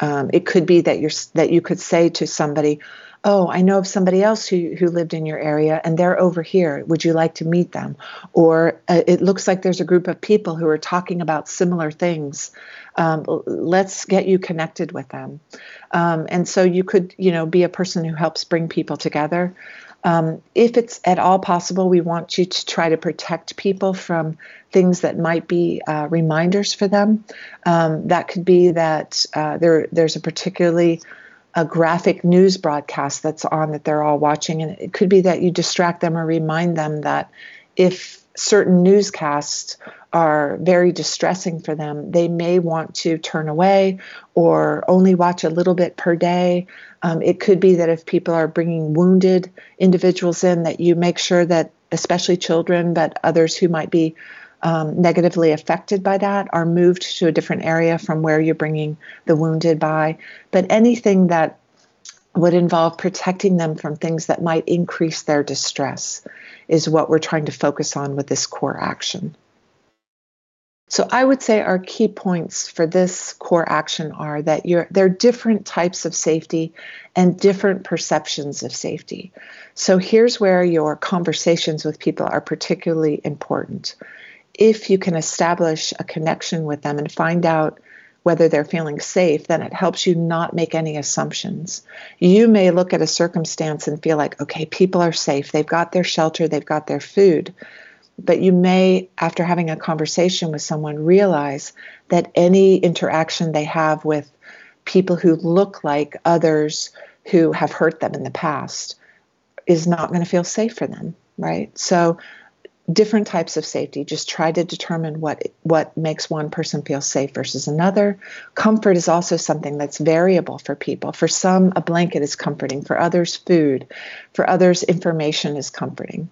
Um, it could be that you're that you could say to somebody, oh, I know of somebody else who, who lived in your area and they're over here. Would you like to meet them? Or uh, it looks like there's a group of people who are talking about similar things. Um, let's get you connected with them. Um, and so you could, you know, be a person who helps bring people together. Um, if it's at all possible, we want you to try to protect people from things that might be uh, reminders for them. Um, that could be that uh, there, there's a particularly a graphic news broadcast that's on that they're all watching. And it could be that you distract them or remind them that if certain newscasts are very distressing for them, they may want to turn away or only watch a little bit per day. Um, it could be that if people are bringing wounded individuals in, that you make sure that, especially children, but others who might be um, negatively affected by that are moved to a different area from where you're bringing the wounded by. But anything that would involve protecting them from things that might increase their distress, is what we're trying to focus on with this core action. So I would say our key points for this core action are that you're, there are different types of safety and different perceptions of safety. So here's where your conversations with people are particularly important. If you can establish a connection with them and find out whether they're feeling safe, then it helps you not make any assumptions. You may look at a circumstance and feel like, okay, people are safe. They've got their shelter, they've got their food. But you may, after having a conversation with someone, realize that any interaction they have with people who look like others who have hurt them in the past is not going to feel safe for them, right? So, different types of safety. Just try to determine what what makes one person feel safe versus another. Comfort is also something that's variable for people. For some, a blanket is comforting. For others, food. For others, information is comforting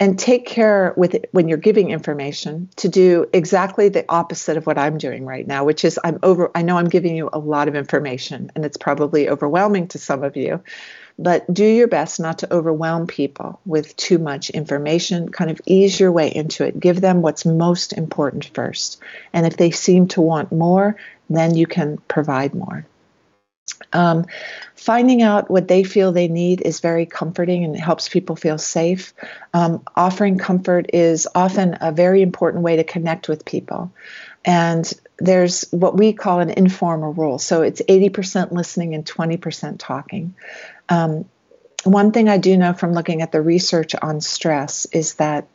and take care with it when you're giving information to do exactly the opposite of what I'm doing right now, which is I'm over I know I'm giving you a lot of information and it's probably overwhelming to some of you, but do your best not to overwhelm people with too much information. Kind of ease your way into it. Give them what's most important first. And if they seem to want more, then you can provide more. Um, finding out what they feel they need is very comforting and it helps people feel safe. Um, offering comfort is often a very important way to connect with people. And there's what we call an informal rule. So it's 80% listening and 20% talking. Um, one thing I do know from looking at the research on stress is that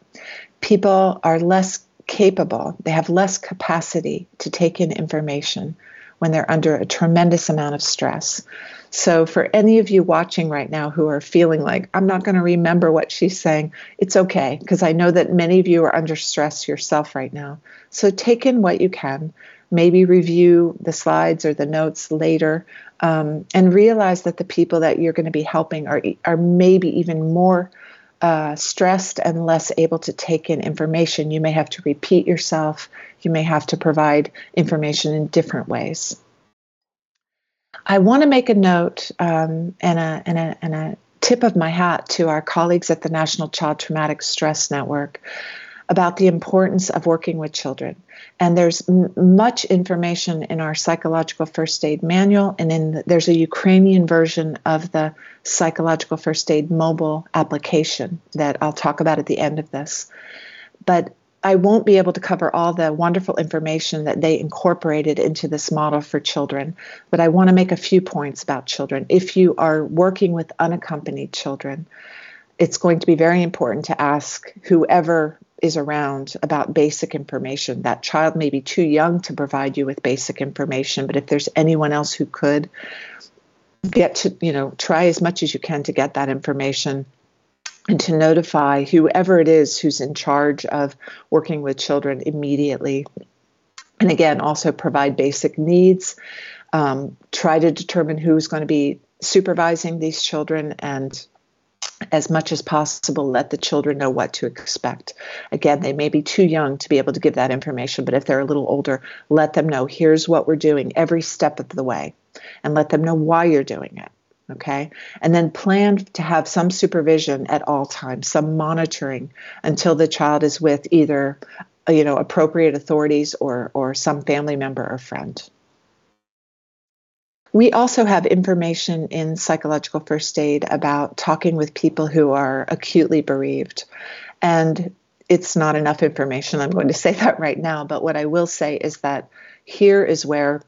people are less capable, they have less capacity to take in information when they're under a tremendous amount of stress. So, for any of you watching right now who are feeling like, I'm not going to remember what she's saying, it's okay, because I know that many of you are under stress yourself right now. So, take in what you can. Maybe review the slides or the notes later um, and realize that the people that you're going to be helping are, are maybe even more uh, stressed and less able to take in information. You may have to repeat yourself. You may have to provide information in different ways. I want to make a note um, and, a, and, a, and a tip of my hat to our colleagues at the National Child Traumatic Stress Network about the importance of working with children. And there's m- much information in our psychological first aid manual, and in the, there's a Ukrainian version of the psychological first aid mobile application that I'll talk about at the end of this. But I won't be able to cover all the wonderful information that they incorporated into this model for children, but I want to make a few points about children. If you are working with unaccompanied children, it's going to be very important to ask whoever is around about basic information. That child may be too young to provide you with basic information, but if there's anyone else who could, get to, you know, try as much as you can to get that information and to notify whoever it is who's in charge of working with children immediately. And again, also provide basic needs. Um, try to determine who's going to be supervising these children and as much as possible, let the children know what to expect. Again, they may be too young to be able to give that information, but if they're a little older, let them know here's what we're doing every step of the way and let them know why you're doing it. Okay. And then plan to have some supervision at all times, some monitoring until the child is with either, you know, appropriate authorities or, or some family member or friend. We also have information in psychological first aid about talking with people who are acutely bereaved. And it's not enough information. I'm going to say that right now. But what I will say is that here is where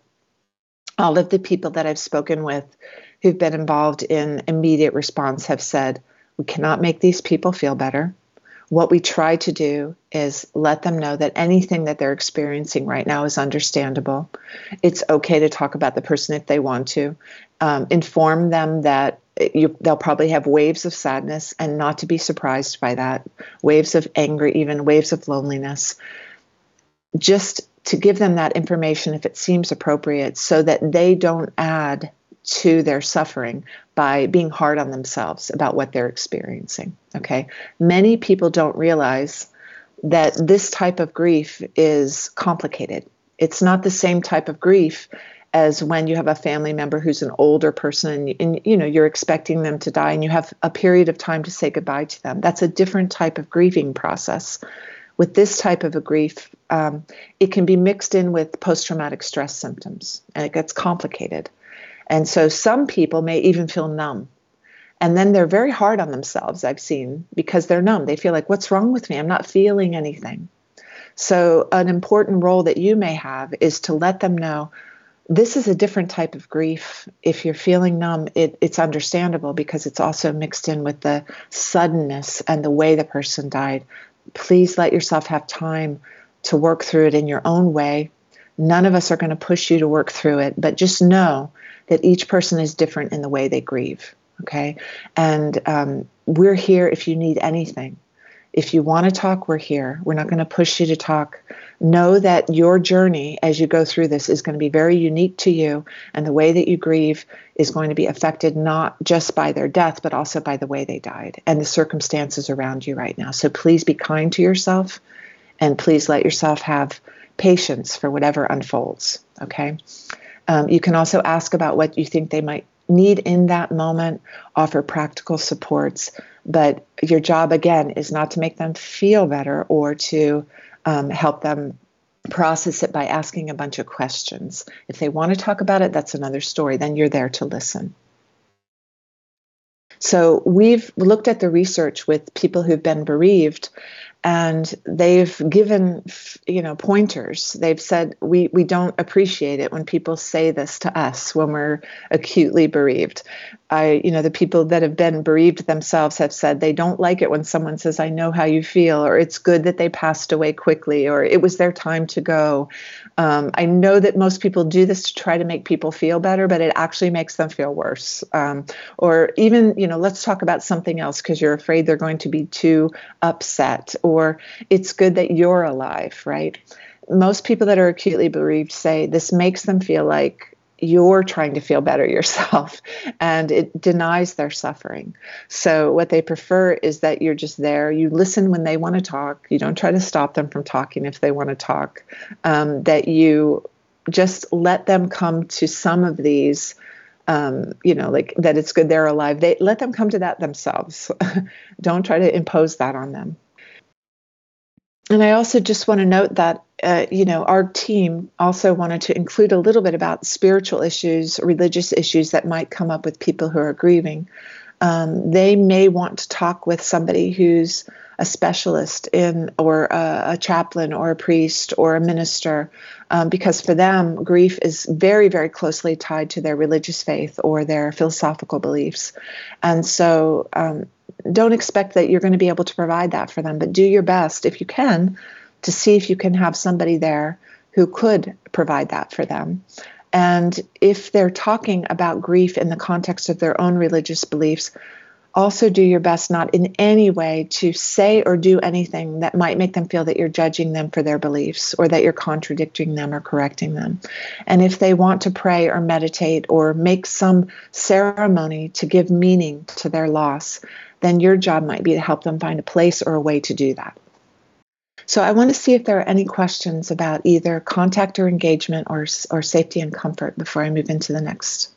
all of the people that I've spoken with who've been involved in immediate response have said, we cannot make these people feel better what we try to do is let them know that anything that they're experiencing right now is understandable. It's okay to talk about the person if they want to. Um, inform them that you, they'll probably have waves of sadness and not to be surprised by that, waves of anger, even waves of loneliness. Just to give them that information if it seems appropriate so that they don't add to their suffering by being hard on themselves about what they're experiencing. Okay. Many people don't realize that this type of grief is complicated. It's not the same type of grief as when you have a family member who's an older person and, and, you know you're expecting them to die and you have a period of time to say goodbye to them that's a different type of grieving process with this type of a grief um, it can be mixed in with post-traumatic stress symptoms and it gets complicated and so some people may even feel numb and then they're very hard on themselves i've seen because they're numb they feel like what's wrong with me i'm not feeling anything so an important role that you may have is to let them know this is a different type of grief. If you're feeling numb, it, it's understandable because it's also mixed in with the suddenness and the way the person died. Please let yourself have time to work through it in your own way. None of us are going to push you to work through it, but just know that each person is different in the way they grieve. Okay. And um, we're here if you need anything. If you want to talk, we're here. We're not going to push you to talk know that your journey as you go through this is going to be very unique to you and the way that you grieve is going to be affected not just by their death but also by the way they died and the circumstances around you right now so please be kind to yourself and please let yourself have patience for whatever unfolds okay um, you can also ask about what you think they might need in that moment offer practical supports but your job again is not to make them feel better or to um, help them process it by asking a bunch of questions. If they want to talk about it, that's another story. Then you're there to listen. So we've looked at the research with people who've been bereaved and they've given you know pointers. They've said we we don't appreciate it when people say this to us when we're acutely bereaved i you know the people that have been bereaved themselves have said they don't like it when someone says i know how you feel or it's good that they passed away quickly or it was their time to go um, i know that most people do this to try to make people feel better but it actually makes them feel worse um, or even you know let's talk about something else because you're afraid they're going to be too upset or it's good that you're alive, right? Most people that are acutely bereaved say this makes them feel like you're trying to feel better yourself and it denies their suffering. So, what they prefer is that you're just there. You listen when they want to talk, you don't try to stop them from talking if they want to talk, um, that you just let them come to some of these. Um, you know, like that it's good they're alive. They let them come to that themselves. don't try to impose that on them and I also just want to note that, uh, you know, our team also wanted to include a little bit about spiritual issues, religious issues that might come up with people who are grieving. Um, they may want to talk with somebody who's a specialist in, or a, a chaplain, or a priest, or a minister, um, because for them, grief is very, very closely tied to their religious faith or their philosophical beliefs. And so, um, don't expect that you're going to be able to provide that for them, but do your best if you can to see if you can have somebody there who could provide that for them. And if they're talking about grief in the context of their own religious beliefs, also do your best not in any way to say or do anything that might make them feel that you're judging them for their beliefs or that you're contradicting them or correcting them. And if they want to pray or meditate or make some ceremony to give meaning to their loss, then your job might be to help them find a place or a way to do that. So I want to see if there are any questions about either contact or engagement or, or safety and comfort before I move into the next.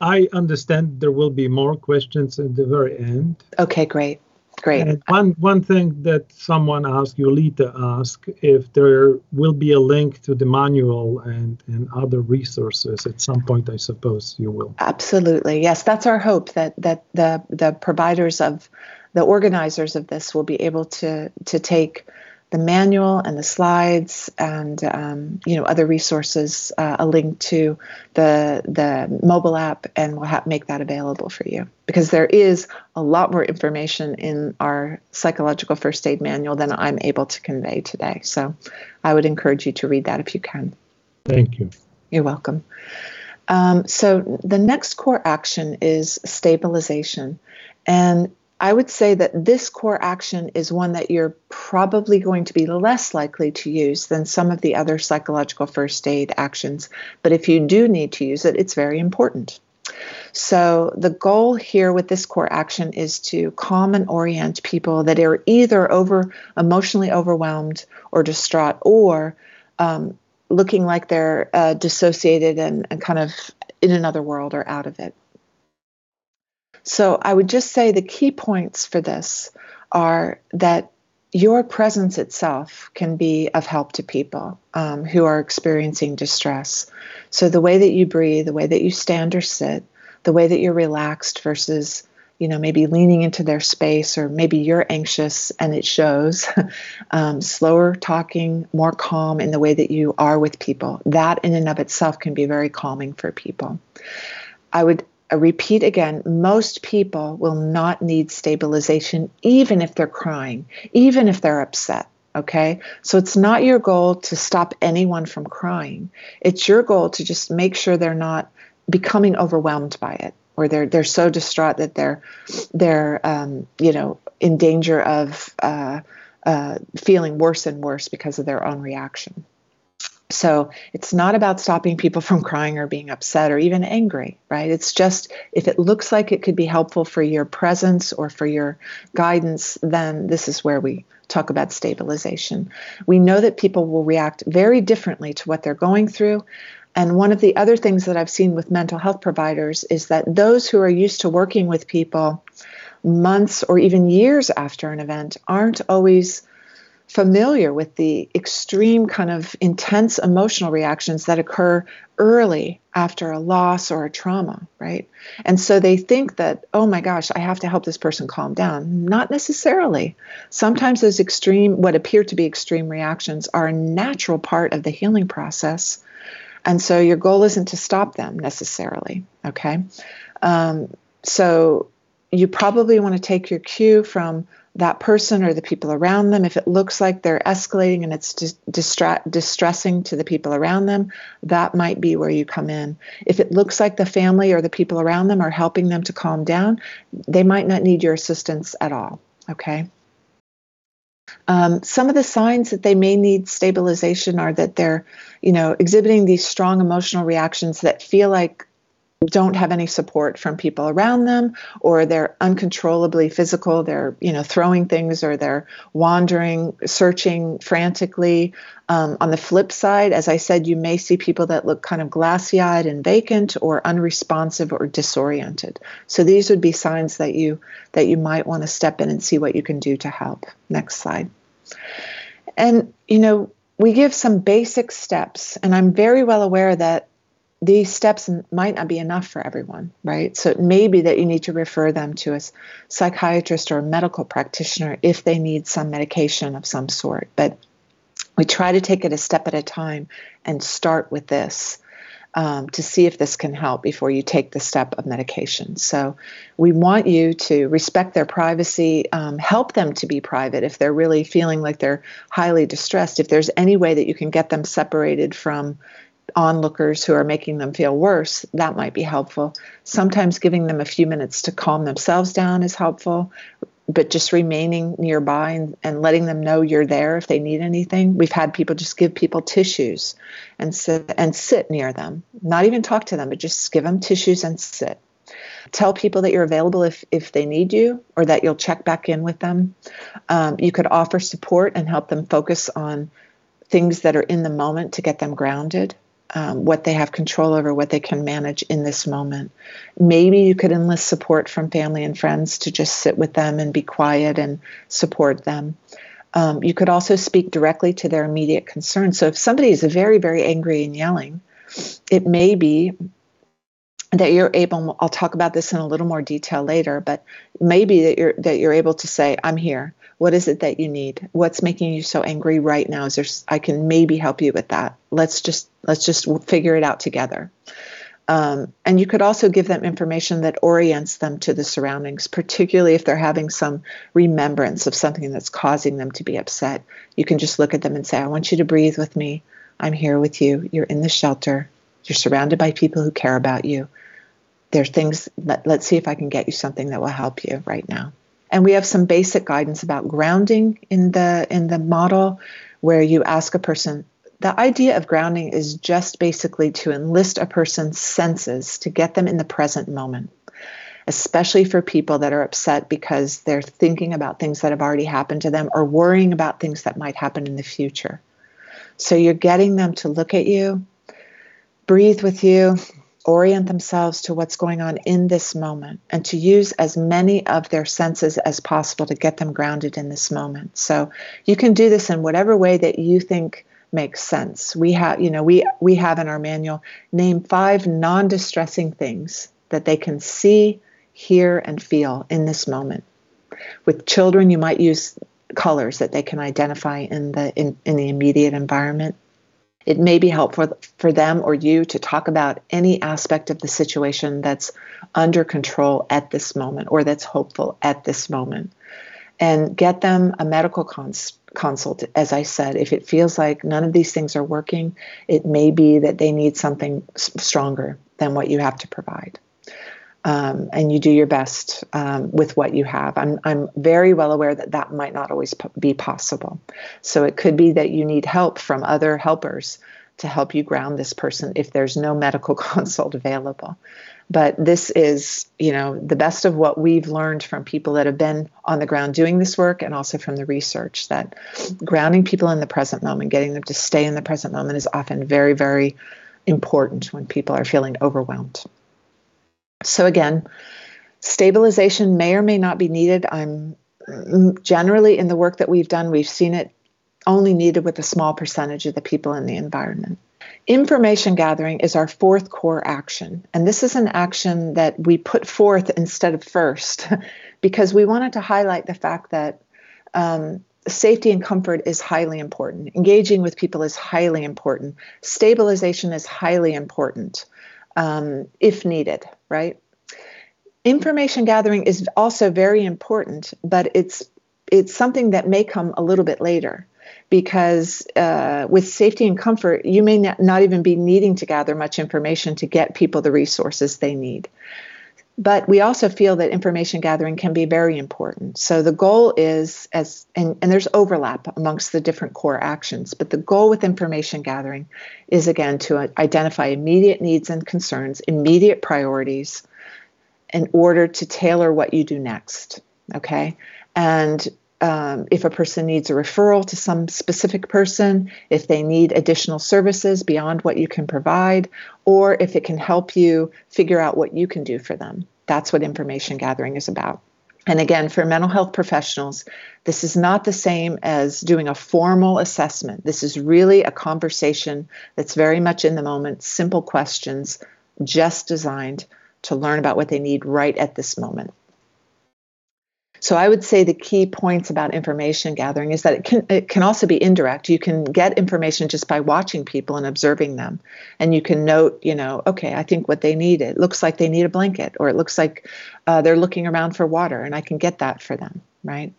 I understand there will be more questions at the very end. Okay, great. Great. And one one thing that someone asked, Yolita asked, if there will be a link to the manual and, and other resources at some point, I suppose you will. Absolutely. Yes, that's our hope that that the the providers of the organizers of this will be able to to take the manual and the slides and um, you know other resources, uh, a link to the the mobile app, and we'll ha- make that available for you because there is a lot more information in our psychological first aid manual than I'm able to convey today. So I would encourage you to read that if you can. Thank you. You're welcome. Um, so the next core action is stabilization. And I would say that this core action is one that you're probably going to be less likely to use than some of the other psychological first aid actions. But if you do need to use it, it's very important. So, the goal here with this core action is to calm and orient people that are either over emotionally overwhelmed or distraught or um, looking like they're uh, dissociated and, and kind of in another world or out of it. So I would just say the key points for this are that your presence itself can be of help to people um, who are experiencing distress. So the way that you breathe, the way that you stand or sit, the way that you're relaxed versus you know maybe leaning into their space or maybe you're anxious and it shows um, slower talking more calm in the way that you are with people that in and of itself can be very calming for people i would I repeat again, most people will not need stabilization even if they're crying, even if they're upset. Okay. So it's not your goal to stop anyone from crying. It's your goal to just make sure they're not becoming overwhelmed by it or they're they're so distraught that they're they're um, you know in danger of uh, uh, feeling worse and worse because of their own reaction. So it's not about stopping people from crying or being upset or even angry, right? It's just if it looks like it could be helpful for your presence or for your guidance, then this is where we talk about stabilization. We know that people will react very differently to what they're going through. And one of the other things that I've seen with mental health providers is that those who are used to working with people months or even years after an event aren't always familiar with the extreme kind of intense emotional reactions that occur early after a loss or a trauma, right? And so they think that, oh my gosh, I have to help this person calm down. Not necessarily. Sometimes those extreme, what appear to be extreme reactions, are a natural part of the healing process. And so your goal isn't to stop them necessarily, okay? Um, so you probably want to take your cue from that person or the people around them. If it looks like they're escalating and it's distra- distressing to the people around them, that might be where you come in. If it looks like the family or the people around them are helping them to calm down, they might not need your assistance at all. Okay. Um, some of the signs that they may need stabilization are that they're, you know, exhibiting these strong emotional reactions that feel like don't have any support from people around them or they're uncontrollably physical they're you know throwing things or they're wandering searching frantically. Um, on the flip side as i said you may see people that look kind of glassy-eyed and vacant or unresponsive or disoriented. So these would be signs that you that you might want to step in and see what you can do to help. Next slide. And you know we give some basic steps and i'm very well aware that these steps might not be enough for everyone, right? So it may be that you need to refer them to a psychiatrist or a medical practitioner if they need some medication of some sort. But we try to take it a step at a time and start with this um, to see if this can help before you take the step of medication. So we want you to respect their privacy, um, help them to be private if they're really feeling like they're highly distressed. If there's any way that you can get them separated from onlookers who are making them feel worse, that might be helpful. Sometimes giving them a few minutes to calm themselves down is helpful, but just remaining nearby and, and letting them know you're there if they need anything. We've had people just give people tissues and sit and sit near them. Not even talk to them, but just give them tissues and sit. Tell people that you're available if, if they need you or that you'll check back in with them. Um, you could offer support and help them focus on things that are in the moment to get them grounded um, what they have control over, what they can manage in this moment. Maybe you could enlist support from family and friends to just sit with them and be quiet and support them. Um, you could also speak directly to their immediate concerns. So if somebody is very, very angry and yelling, it may be that you're able I'll talk about this in a little more detail later, but maybe that you're that you're able to say, I'm here. What is it that you need? What's making you so angry right now? Is there I can maybe help you with that. Let's just let's just figure it out together. Um, and you could also give them information that orients them to the surroundings, particularly if they're having some remembrance of something that's causing them to be upset. You can just look at them and say, I want you to breathe with me. I'm here with you. You're in the shelter. You're surrounded by people who care about you. There's things, let, let's see if I can get you something that will help you right now and we have some basic guidance about grounding in the in the model where you ask a person the idea of grounding is just basically to enlist a person's senses to get them in the present moment especially for people that are upset because they're thinking about things that have already happened to them or worrying about things that might happen in the future. So you're getting them to look at you, breathe with you, orient themselves to what's going on in this moment, and to use as many of their senses as possible to get them grounded in this moment. So you can do this in whatever way that you think makes sense. We have, you know, we we have in our manual name five non-distressing things that they can see, hear, and feel in this moment. With children, you might use colors that they can identify in the in, in the immediate environment. It may be helpful for them or you to talk about any aspect of the situation that's under control at this moment or that's hopeful at this moment. And get them a medical cons- consult. As I said, if it feels like none of these things are working, it may be that they need something stronger than what you have to provide um, and you do your best um, with what you have. I'm, I'm very well aware that that might not always be possible. So it could be that you need help from other helpers to help you ground this person if there's no medical consult available. But this is, you know, the best of what we've learned from people that have been on the ground doing this work and also from the research that grounding people in the present moment, getting them to stay in the present moment is often very, very important when people are feeling overwhelmed. So again, stabilization may or may not be needed. I'm generally in the work that we've done, we've seen it only needed with a small percentage of the people in the environment. Information gathering is our fourth core action. And this is an action that we put forth instead of first because we wanted to highlight the fact that um, safety and comfort is highly important. Engaging with people is highly important. Stabilization is highly important um, if needed, right? Information gathering is also very important, but it's it's something that may come a little bit later because uh, with safety and comfort, you may not even be needing to gather much information to get people the resources they need. But we also feel that information gathering can be very important. So the goal is as and, and there's overlap amongst the different core actions, but the goal with information gathering is again to identify immediate needs and concerns, immediate priorities in order to tailor what you do next. Okay. And um, if a person needs a referral to some specific person, if they need additional services beyond what you can provide, or if it can help you figure out what you can do for them. That's what information gathering is about. And again, for mental health professionals, this is not the same as doing a formal assessment. This is really a conversation that's very much in the moment, simple questions, just designed to learn about what they need right at this moment. So I would say the key points about information gathering is that it can it can also be indirect. You can get information just by watching people and observing them, and you can note, you know, okay, I think what they need it looks like they need a blanket, or it looks like uh, they're looking around for water, and I can get that for them, right?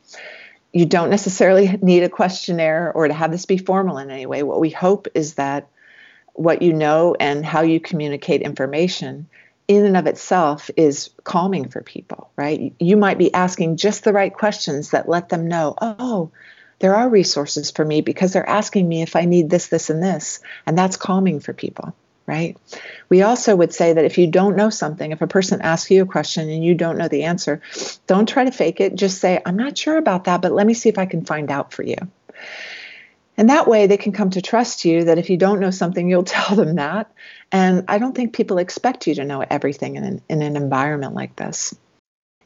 You don't necessarily need a questionnaire or to have this be formal in any way. What we hope is that what you know and how you communicate information in and of itself is calming for people, right? You might be asking just the right questions that let them know, oh, there are resources for me because they're asking me if I need this, this, and this. And that's calming for people, right? We also would say that if you don't know something, if a person asks you a question and you don't know the answer, don't try to fake it. Just say, I'm not sure about that, but let me see if I can find out for you. And that way they can come to trust you that if you don't know something, you'll tell them that. And I don't think people expect you to know everything in an, in an environment like this.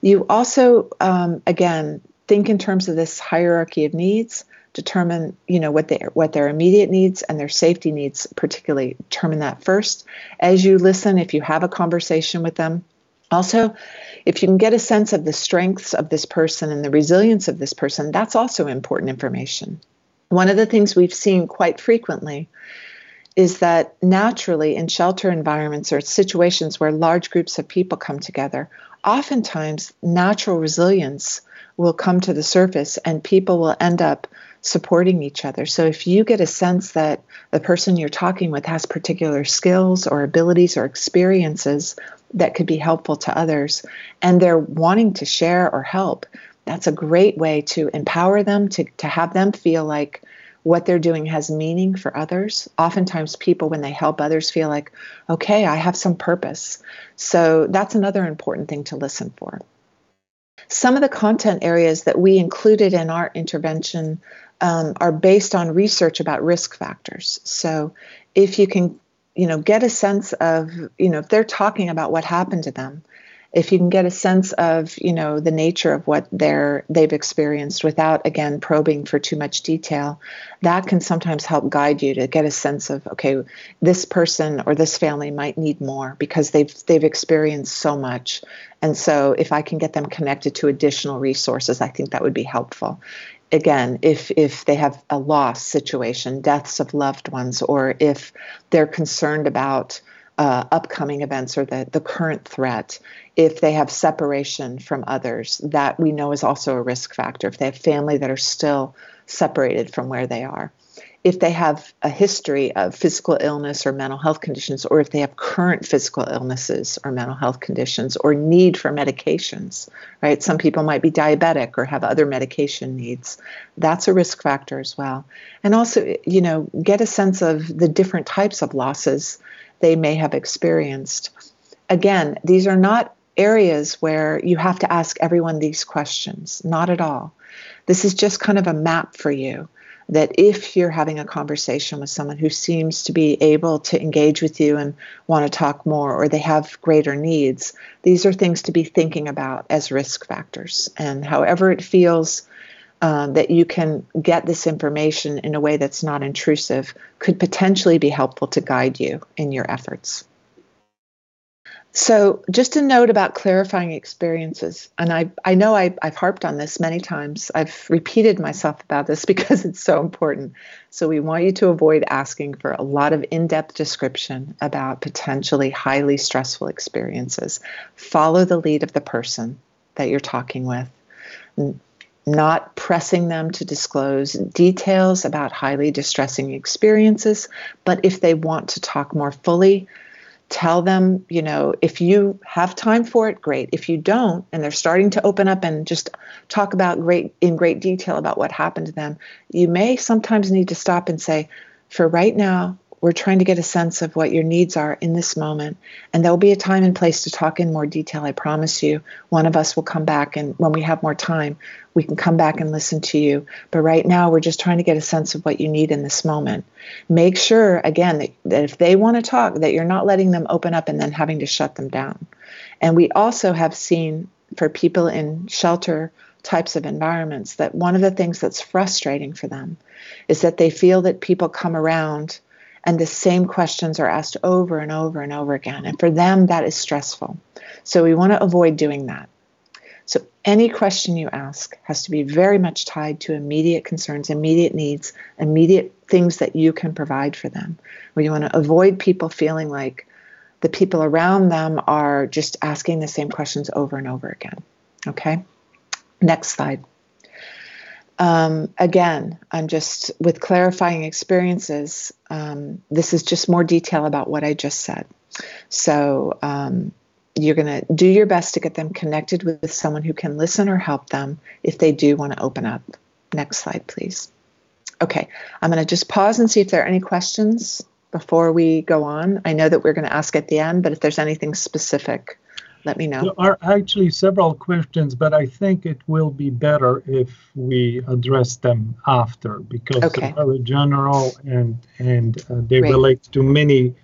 You also, um, again, think in terms of this hierarchy of needs. Determine, you know, what their what their immediate needs and their safety needs, particularly determine that first. As you listen, if you have a conversation with them, also, if you can get a sense of the strengths of this person and the resilience of this person, that's also important information. One of the things we've seen quite frequently is that naturally in shelter environments or situations where large groups of people come together, oftentimes natural resilience will come to the surface and people will end up supporting each other. So if you get a sense that the person you're talking with has particular skills or abilities or experiences that could be helpful to others and they're wanting to share or help, that's a great way to empower them to, to have them feel like what they're doing has meaning for others. Oftentimes, people, when they help others, feel like, okay, I have some purpose. So that's another important thing to listen for. Some of the content areas that we included in our intervention um, are based on research about risk factors. So if you can, you know, get a sense of, you know, if they're talking about what happened to them, if you can get a sense of you know the nature of what they're they've experienced without again probing for too much detail that can sometimes help guide you to get a sense of okay this person or this family might need more because they've they've experienced so much. And so if i can get them connected to additional resources i think that would be helpful. Again if if they have a loss situation deaths of loved ones or if they're concerned about uh, upcoming events or the, the current threat, if they have separation from others, that we know is also a risk factor. If they have family that are still separated from where they are, if they have a history of physical illness or mental health conditions, or if they have current physical illnesses or mental health conditions, or need for medications, right? Some people might be diabetic or have other medication needs. That's a risk factor as well. And also, you know, get a sense of the different types of losses they may have experienced. Again, these are not areas where you have to ask everyone these questions, not at all. This is just kind of a map for you that if you're having a conversation with someone who seems to be able to engage with you and want to talk more or they have greater needs, these are things to be thinking about as risk factors. And however it feels uh, that you can get this information in a way that's not intrusive could potentially be helpful to guide you in your efforts. So, just a note about clarifying experiences. And I, I know I, I've harped on this many times. I've repeated myself about this because it's so important. So, we want you to avoid asking for a lot of in depth description about potentially highly stressful experiences. Follow the lead of the person that you're talking with not pressing them to disclose details about highly distressing experiences, but if they want to talk more fully, tell them, you know, if you have time for it, great. If you don't, and they're starting to open up and just talk about great in great detail about what happened to them, you may sometimes need to stop and say, for right now, we're trying to get a sense of what your needs are in this moment. And there'll be a time and place to talk in more detail, I promise you. One of us will come back, and when we have more time, we can come back and listen to you. But right now, we're just trying to get a sense of what you need in this moment. Make sure, again, that, that if they want to talk, that you're not letting them open up and then having to shut them down. And we also have seen for people in shelter types of environments that one of the things that's frustrating for them is that they feel that people come around and the same questions are asked over and over and over again. And for them, that is stressful. So we want to avoid doing that. So any question you ask has to be very much tied to immediate concerns, immediate needs, immediate things that you can provide for them. We want to avoid people feeling like the people around them are just asking the same questions over and over again. Okay? Next slide. Um, again, I'm just with clarifying experiences. Um, this is just more detail about what I just said. So um, you're going to do your best to get them connected with someone who can listen or help them if they do want to open up. Next slide, please. Okay, I'm going to just pause and see if there are any questions before we go on. I know that we're going to ask at the end, but if there's anything specific let me know. There are actually several questions, but I think it will be better if we address them after because okay. they're very general and and uh, they Great. relate to many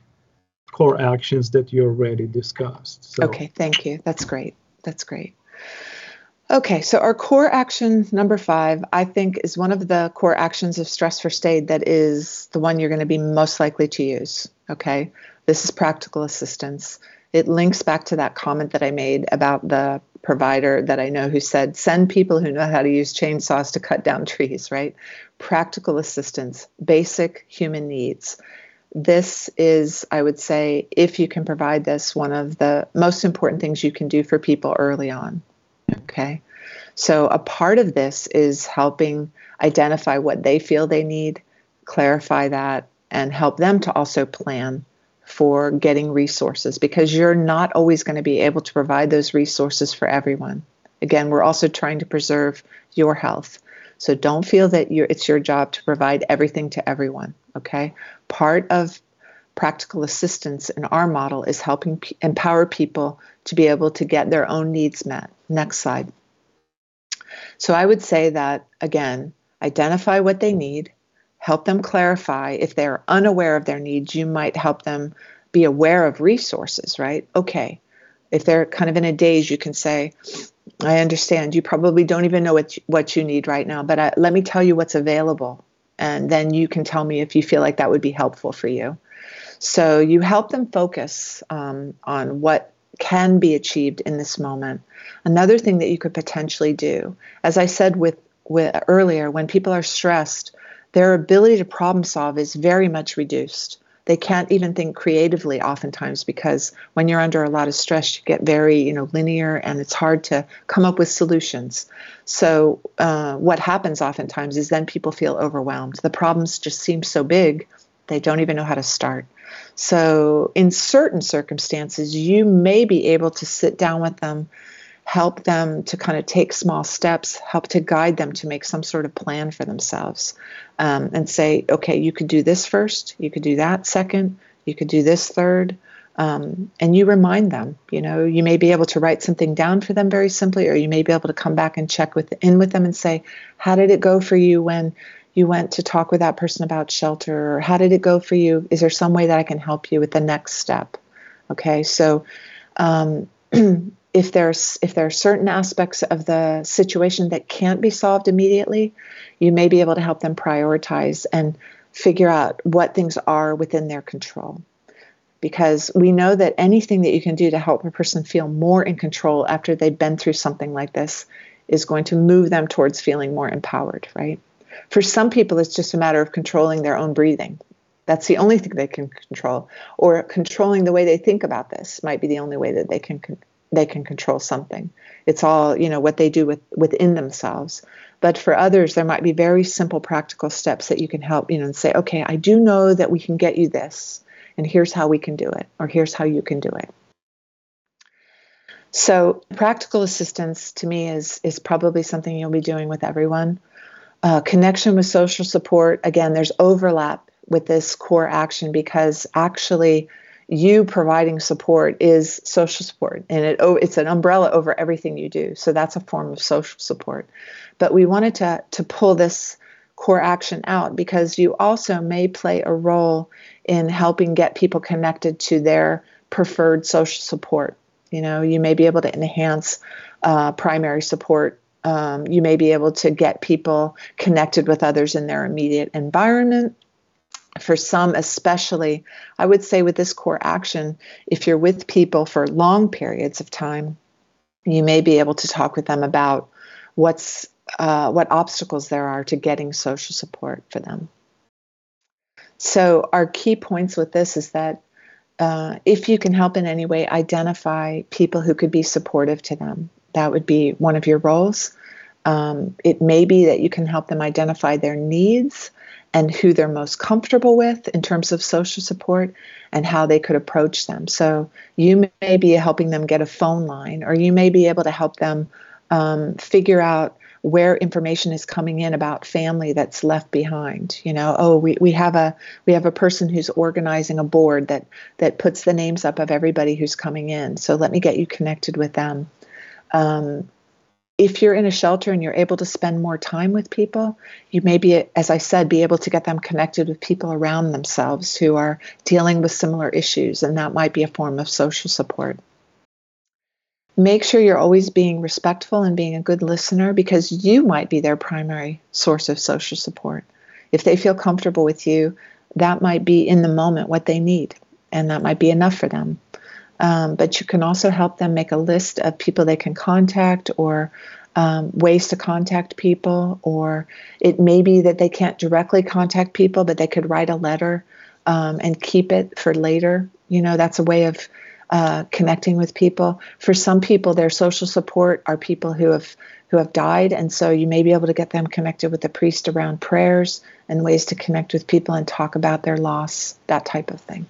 core actions that you already discussed. So. Okay, thank you. That's great. That's great. Okay, so our core action number five, I think, is one of the core actions of Stress First Aid that is the one you're going to be most likely to use. Okay, this is practical assistance it links back to that comment that I made about the provider that I know who said, send people who know how to use chainsaws to cut down trees, right? Practical assistance, basic human needs. This is, I would say, if you can provide this, one of the most important things you can do for people early on. Okay. So, a part of this is helping identify what they feel they need, clarify that, and help them to also plan for getting resources because you're not always going to be able to provide those resources for everyone. Again, we're also trying to preserve your health. So don't feel that it's your job to provide everything to everyone, okay? Part of practical assistance in our model is helping p- empower people to be able to get their own needs met. Next slide. So I would say that, again, identify what they need, help them clarify. If they're unaware of their needs, you might help them be aware of resources, right? Okay. If they're kind of in a daze, you can say, I understand. You probably don't even know what you, what you need right now, but I, let me tell you what's available. And then you can tell me if you feel like that would be helpful for you. So you help them focus um, on what can be achieved in this moment. Another thing that you could potentially do, as I said with, with earlier, when people are stressed, their ability to problem solve is very much reduced. They can't even think creatively oftentimes because when you're under a lot of stress, you get very, you know, linear and it's hard to come up with solutions. So uh, what happens oftentimes is then people feel overwhelmed. The problems just seem so big, they don't even know how to start. So, in certain circumstances, you may be able to sit down with them, help them to kind of take small steps, help to guide them to make some sort of plan for themselves, um, and say, okay, you could do this first, you could do that second, you could do this third. Um, and you remind them, you know, you may be able to write something down for them very simply, or you may be able to come back and check with in with them and say, how did it go for you when you went to talk with that person about shelter? Or how did it go for you? Is there some way that i can help you with the next step? Okay so um, if there's if there are certain aspects of the situation that can't be solved immediately you may be able to help them prioritize and figure out what things are within their control. Because we know that anything that you can do to help a person feel more in control after they've been through something like this is going to move them towards feeling more empowered right? For some people, it's just a matter of controlling their own breathing. That's the only thing they can control, or controlling the way they think about this might be the only way that they can they can control something. It's all you know what they do with within themselves. But for others, there might be very simple, practical steps that you can help you know and say, okay, I do know that we can get you this, and here's how we can do it, or here's how you can do it. So practical assistance to me is is probably something you'll be doing with everyone. Uh, connection with social support, again, there's overlap with this core action because actually you providing support is social support and it oh, it's an umbrella over everything you do. So that's a form of social support. But we wanted to to pull this core action out because you also may play a role in helping get people connected to their preferred social support. You know you may be able to enhance uh, primary support. Um, you may be able to get people connected with others in their immediate environment. For some, especially, I would say with this core action, if you're with people for long periods of time, you may be able to talk with them about what's uh, what obstacles there are to getting social support for them. So, our key points with this is that uh, if you can help in any way, identify people who could be supportive to them. That would be one of your roles. Um, it may be that you can help them identify their needs and who they're most comfortable with in terms of social support and how they could approach them. So you may be helping them get a phone line, or you may be able to help them um, figure out where information is coming in about family that's left behind. You know oh we, we have a we have a person who's organizing a board that that puts the names up of everybody who's coming in. So let me get you connected with them. Um, if you're in a shelter and you're able to spend more time with people, you may be, as I said, be able to get them connected with people around themselves who are dealing with similar issues, and that might be a form of social support. Make sure you're always being respectful and being a good listener because you might be their primary source of social support. If they feel comfortable with you, that might be in the moment what they need, and that might be enough for them. Um, but you can also help them make a list of people they can contact or um, ways to contact people, or it may be that they can't directly contact people, but they could write a letter um, and keep it for later. You know, that's a way of uh, connecting with people. For some people, their social support are people who have who have died, and so you may be able to get them connected with a priest around prayers and ways to connect with people and talk about their loss, that type of thing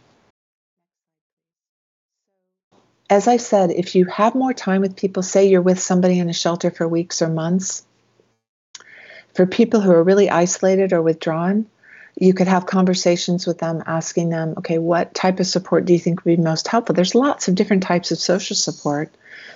as I said, if you have more time with people, say you're with somebody in a shelter for weeks or months, for people who are really isolated or withdrawn, you could have conversations with them asking them, okay, what type of support do you think would be most helpful? There's lots of different types of social support.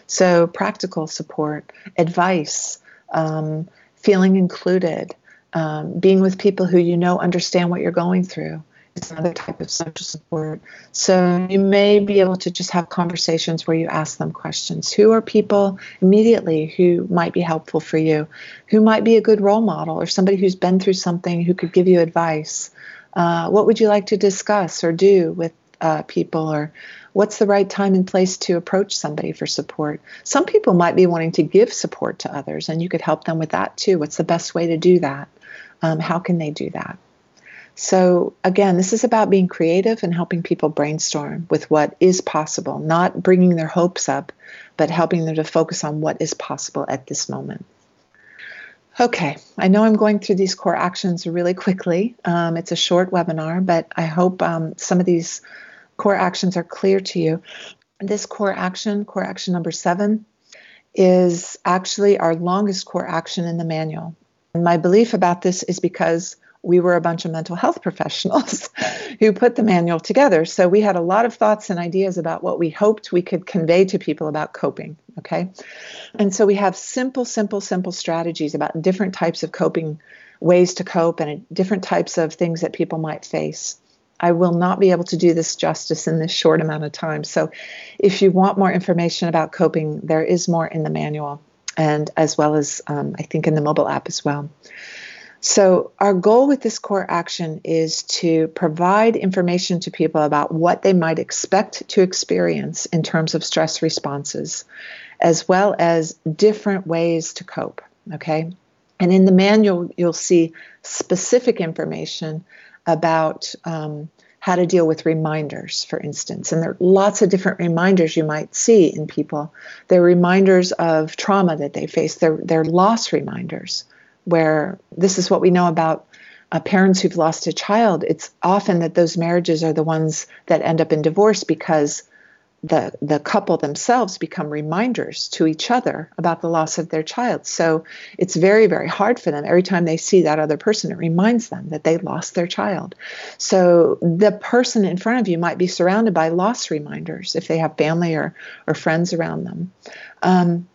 So, practical support, advice, um, feeling included, Um, being with people who you know understand what you're going through is another type of social support. So you may be able to just have conversations where you ask them questions. Who are people immediately who might be helpful for you? Who might be a good role model or somebody who's been through something who could give you advice? Uh, what would you like to discuss or do with uh, people or what's the right time and place to approach somebody for support some people might be wanting to give support to others and you could help them with that too what's the best way to do that um, how can they do that so again this is about being creative and helping people brainstorm with what is possible not bringing their hopes up but helping them to focus on what is possible at this moment Okay, I know I'm going through these core actions really quickly. Um, it's a short webinar, but I hope um, some of these core actions are clear to you. This core action, core action number seven, is actually our longest core action in the manual. And my belief about this is because we were a bunch of mental health professionals who put the manual together. So we had a lot of thoughts and ideas about what we hoped we could convey to people about coping. Okay. And so we have simple, simple, simple strategies about different types of coping ways to cope and different types of things that people might face. I will not be able to do this justice in this short amount of time. So if you want more information about coping, there is more in the manual and as well as um, I think in the mobile app as well. So, our goal with this core action is to provide information to people about what they might expect to experience in terms of stress responses, as well as different ways to cope. Okay. And in the manual, you'll see specific information about um, how to deal with reminders, for instance. And there are lots of different reminders you might see in people. They're reminders of trauma that they face, they're, they're loss reminders where this is what we know about uh, parents who've lost a child. It's often that those marriages are the ones that end up in divorce because the the couple themselves become reminders to each other about the loss of their child. So it's very very hard for them every time they see that other person it reminds them that they lost their child. So the person in front of you might be surrounded by loss reminders if they have family or or friends around them. Um,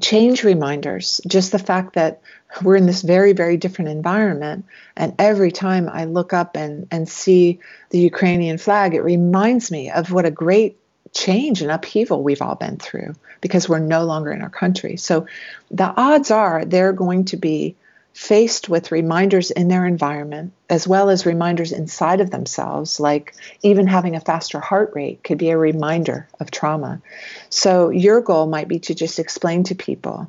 change reminders, just the fact that we're in this very, very different environment. And every time I look up and, and see the Ukrainian flag, it reminds me of what a great change and upheaval we've all been through because we're no longer in our country. So the odds are they're going to be faced with reminders in their environment as well as reminders inside of themselves, like even having a faster heart rate could be a reminder of trauma. So, your goal might be to just explain to people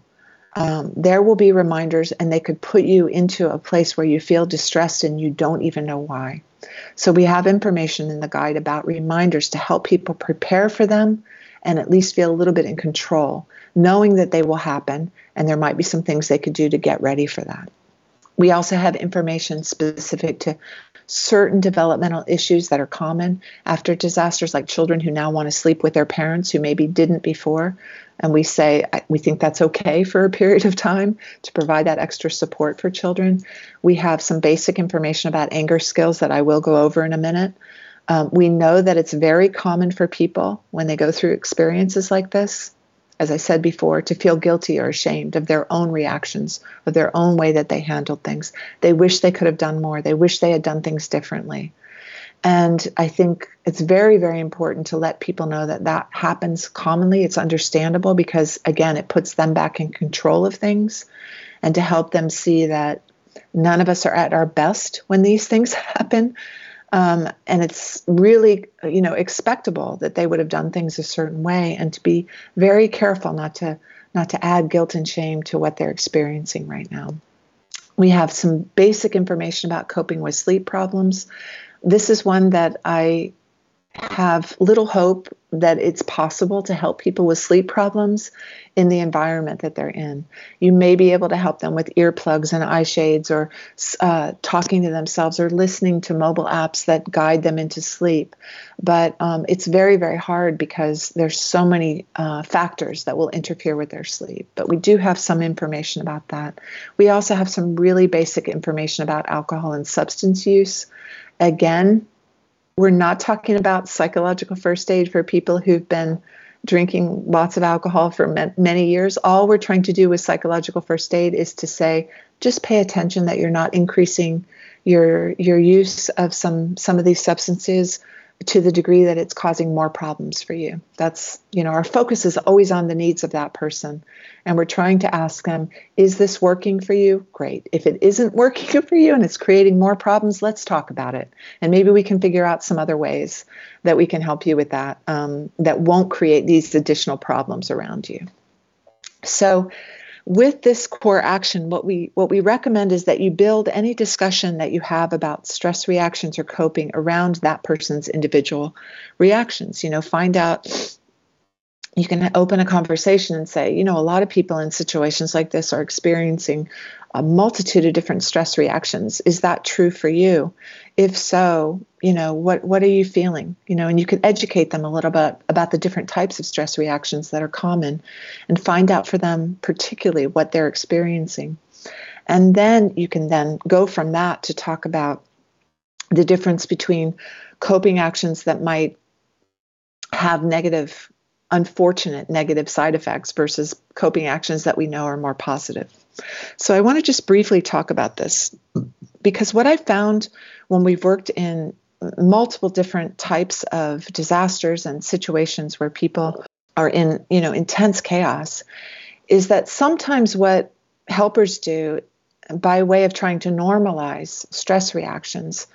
um, there will be reminders, and they could put you into a place where you feel distressed and you don't even know why. So, we have information in the guide about reminders to help people prepare for them and at least feel a little bit in control, knowing that they will happen, and there might be some things they could do to get ready for that. We also have information specific to certain developmental issues that are common after disasters, like children who now want to sleep with their parents who maybe didn't before. And we say we think that's okay for a period of time to provide that extra support for children. We have some basic information about anger skills that I will go over in a minute. Um, we know that it's very common for people when they go through experiences like this as I said before, to feel guilty or ashamed of their own reactions, of their own way that they handled things. They wish they could have done more. They wish they had done things differently. And I think it's very, very important to let people know that that happens commonly. It's understandable because, again, it puts them back in control of things and to help them see that none of us are at our best when these things happen. Um, and it's really, you know, expectable that they would have done things a certain way, and to be very careful not to not to add guilt and shame to what they're experiencing right now. We have some basic information about coping with sleep problems. This is one that I have little hope that it's possible to help people with sleep problems in the environment that they're in. You may be able to help them with earplugs and eye shades or uh, talking to themselves or listening to mobile apps that guide them into sleep. But um, it's very, very hard because there's so many uh, factors that will interfere with their sleep. But we do have some information about that. We also have some really basic information about alcohol and substance use. Again, we're not talking about psychological first aid for people who've been drinking lots of alcohol for many years. All we're trying to do with psychological first aid is to say, just pay attention that you're not increasing your your use of some some of these substances to the degree that it's causing more problems for you. That's, you know, our focus is always on the needs of that person. And we're trying to ask them, is this working for you? Great. If it isn't working for you and it's creating more problems, let's talk about it. And maybe we can figure out some other ways that we can help you with that um, that won't create these additional problems around you. So, with this core action what we what we recommend is that you build any discussion that you have about stress reactions or coping around that person's individual reactions. You know find out you can open a conversation and say you know a lot of people in situations like this are experiencing a multitude of different stress reactions. Is that true for you? If so, you know, what what are you feeling? You know, and you can educate them a little bit about the different types of stress reactions that are common and find out for them particularly what they're experiencing. And then you can then go from that to talk about the difference between coping actions that might have negative unfortunate negative side effects versus coping actions that we know are more positive. So I want to just briefly talk about this because what I found when we've worked in multiple different types of disasters and situations where people are in, you know, intense chaos is that sometimes what helpers do by way of trying to normalize stress reactions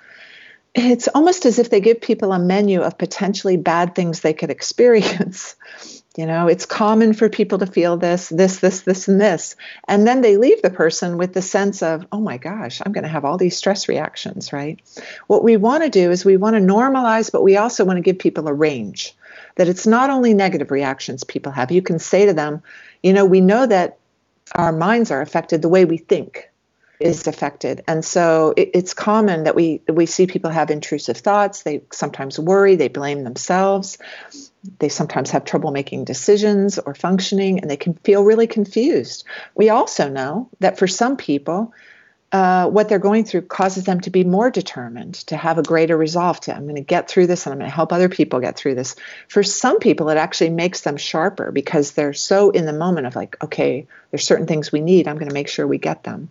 it's almost as if they give people a menu of potentially bad things they could experience. you know, it's common for people to feel this, this, this, this, and this. And then they leave the person with the sense of, oh my gosh, I'm going to have all these stress reactions, right? What we want to do is we want to normalize, but we also want to give people a range that it's not only negative reactions people have. You can say to them, you know, we know that our minds are affected the way we think is affected. And so it, it's common that we we see people have intrusive thoughts. They sometimes worry, they blame themselves. They sometimes have trouble making decisions or functioning, and they can feel really confused. We also know that for some people, uh, what they're going through causes them to be more determined, to have a greater resolve to, I'm going to get through this and I'm going to help other people get through this. For some people, it actually makes them sharper because they're so in the moment of like, okay, there's certain things we need. I'm going to make sure we get them.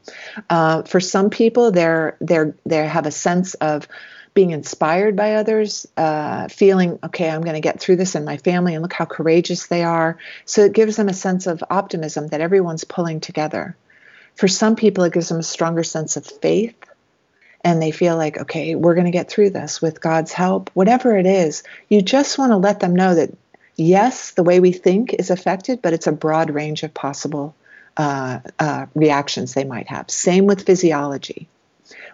Uh, for some people, they're, they're, they have a sense of, being inspired by others, uh, feeling, okay, I'm going to get through this in my family, and look how courageous they are. So it gives them a sense of optimism that everyone's pulling together. For some people, it gives them a stronger sense of faith and they feel like, okay, we're going to get through this with God's help. Whatever it is, you just want to let them know that, yes, the way we think is affected, but it's a broad range of possible uh, uh, reactions they might have. Same with physiology.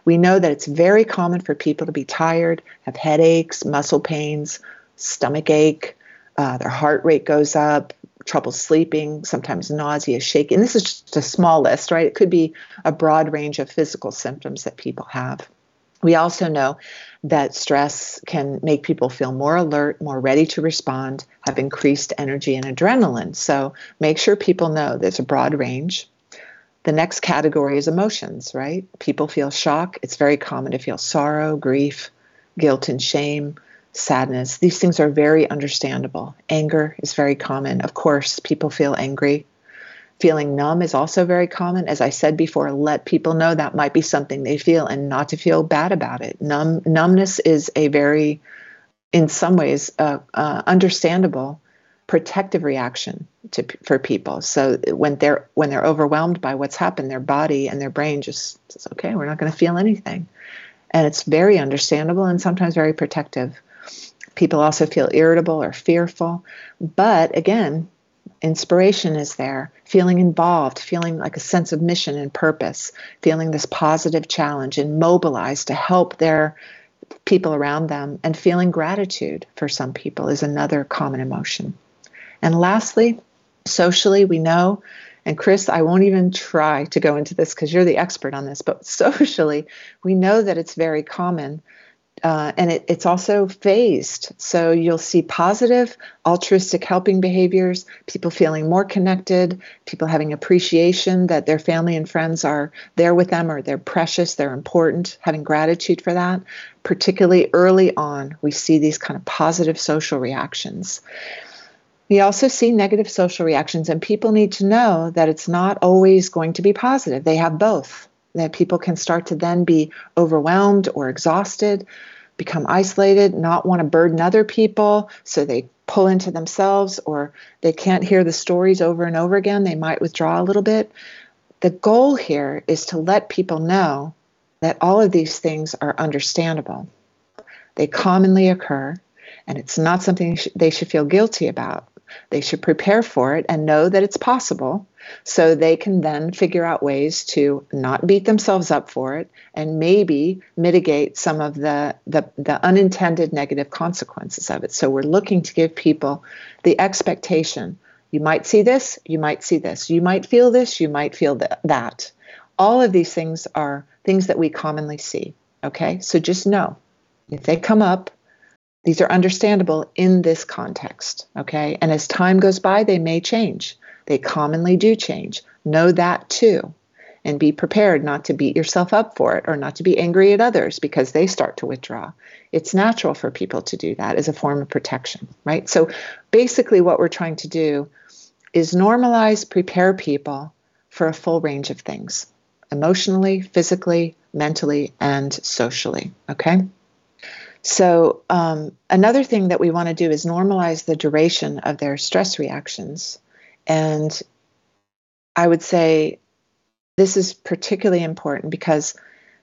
We know that it's very common for people to be tired, have headaches, muscle pains, stomach ache, uh, their heart rate goes up, trouble sleeping, sometimes nausea, shaking. This is just a small list, right? It could be a broad range of physical symptoms that people have. We also know that stress can make people feel more alert, more ready to respond, have increased energy and adrenaline. So make sure people know there's a broad range. The next category is emotions, right? People feel shock. It's very common to feel sorrow, grief, guilt, and shame sadness. These things are very understandable. Anger is very common. Of course, people feel angry. Feeling numb is also very common. As I said before, let people know that might be something they feel and not to feel bad about it. Numb, numbness is a very, in some ways, uh, uh, understandable protective reaction to, for people. So when they're when they're overwhelmed by what's happened, their body and their brain just says, "Okay, we're not going to feel anything," and it's very understandable and sometimes very protective. People also feel irritable or fearful. But again, inspiration is there, feeling involved, feeling like a sense of mission and purpose, feeling this positive challenge and mobilized to help their people around them, and feeling gratitude for some people is another common emotion. And lastly, socially, we know, and Chris, I won't even try to go into this because you're the expert on this, but socially, we know that it's very common uh, and it, it's also phased. So you'll see positive, altruistic helping behaviors, people feeling more connected, people having appreciation that their family and friends are there with them or they're precious, they're important, having gratitude for that. Particularly early on, we see these kind of positive social reactions. We also see negative social reactions, and people need to know that it's not always going to be positive. They have both. That people can start to then be overwhelmed or exhausted, become isolated, not want to burden other people, so they pull into themselves or they can't hear the stories over and over again. They might withdraw a little bit. The goal here is to let people know that all of these things are understandable. They commonly occur, and it's not something they should feel guilty about. They should prepare for it and know that it's possible so they can then figure out ways to not beat themselves up for it and maybe mitigate some of the, the, the unintended negative consequences of it. So we're looking to give people the expectation you might see this, you might see this, you might feel this, you might feel th- that. All of these things are things that we commonly see. Okay, so just know if they come up, these are understandable in this context. Okay, and as time goes by, they may change. They commonly do change. Know that too. And be prepared not to beat yourself up for it or not to be angry at others because they start to withdraw. It's natural for people to do that as a form of protection, right? So basically, what we're trying to do is normalize, prepare people for a full range of things emotionally, physically, mentally, and socially. Okay? So, um, another thing that we want to do is normalize the duration of their stress reactions. And I would say this is particularly important because,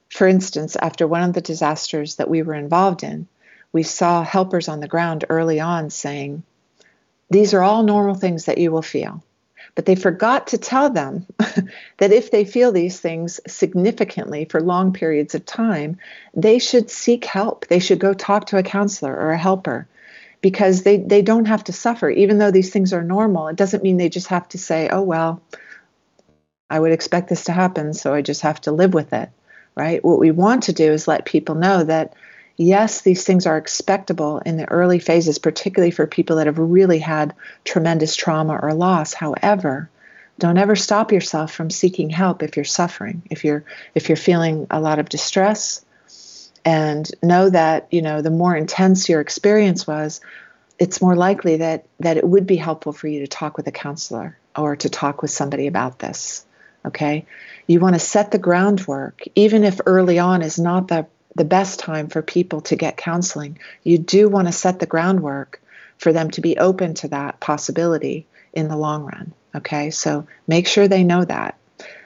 for instance, after one of the disasters that we were involved in, we saw helpers on the ground early on saying, These are all normal things that you will feel. But they forgot to tell them that if they feel these things significantly for long periods of time, they should seek help. They should go talk to a counselor or a helper because they, they don't have to suffer. Even though these things are normal, it doesn't mean they just have to say, oh, well, I would expect this to happen, so I just have to live with it, right? What we want to do is let people know that yes, these things are expectable in the early phases, particularly for people that have really had tremendous trauma or loss. However, don't ever stop yourself from seeking help if you're suffering, if you're if you're feeling a lot of distress, and know that you know the more intense your experience was, it's more likely that that it would be helpful for you to talk with a counselor or to talk with somebody about this. Okay, you want to set the groundwork, even if early on is not the the best time for people to get counseling. You do want to set the groundwork for them to be open to that possibility in the long run. Okay, so make sure they know that.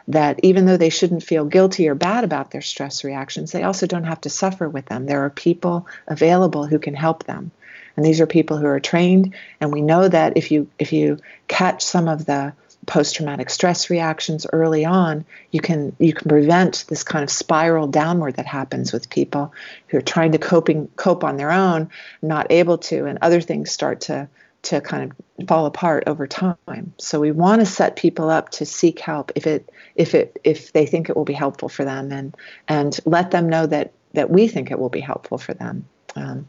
That even though they shouldn't feel guilty or bad about their stress reactions, they also don't have to suffer with them. There are people available who can help them. And these are people who are trained, and we know that if you if you catch some of the post traumatic stress reactions early on, you can you can prevent this kind of spiral downward that happens with people who are trying to coping cope on their own, not able to, and other things start to to kind of fall apart over time. So we want to set people up to seek help if it if it if they think it will be helpful for them and and let them know that that we think it will be helpful for them. Um,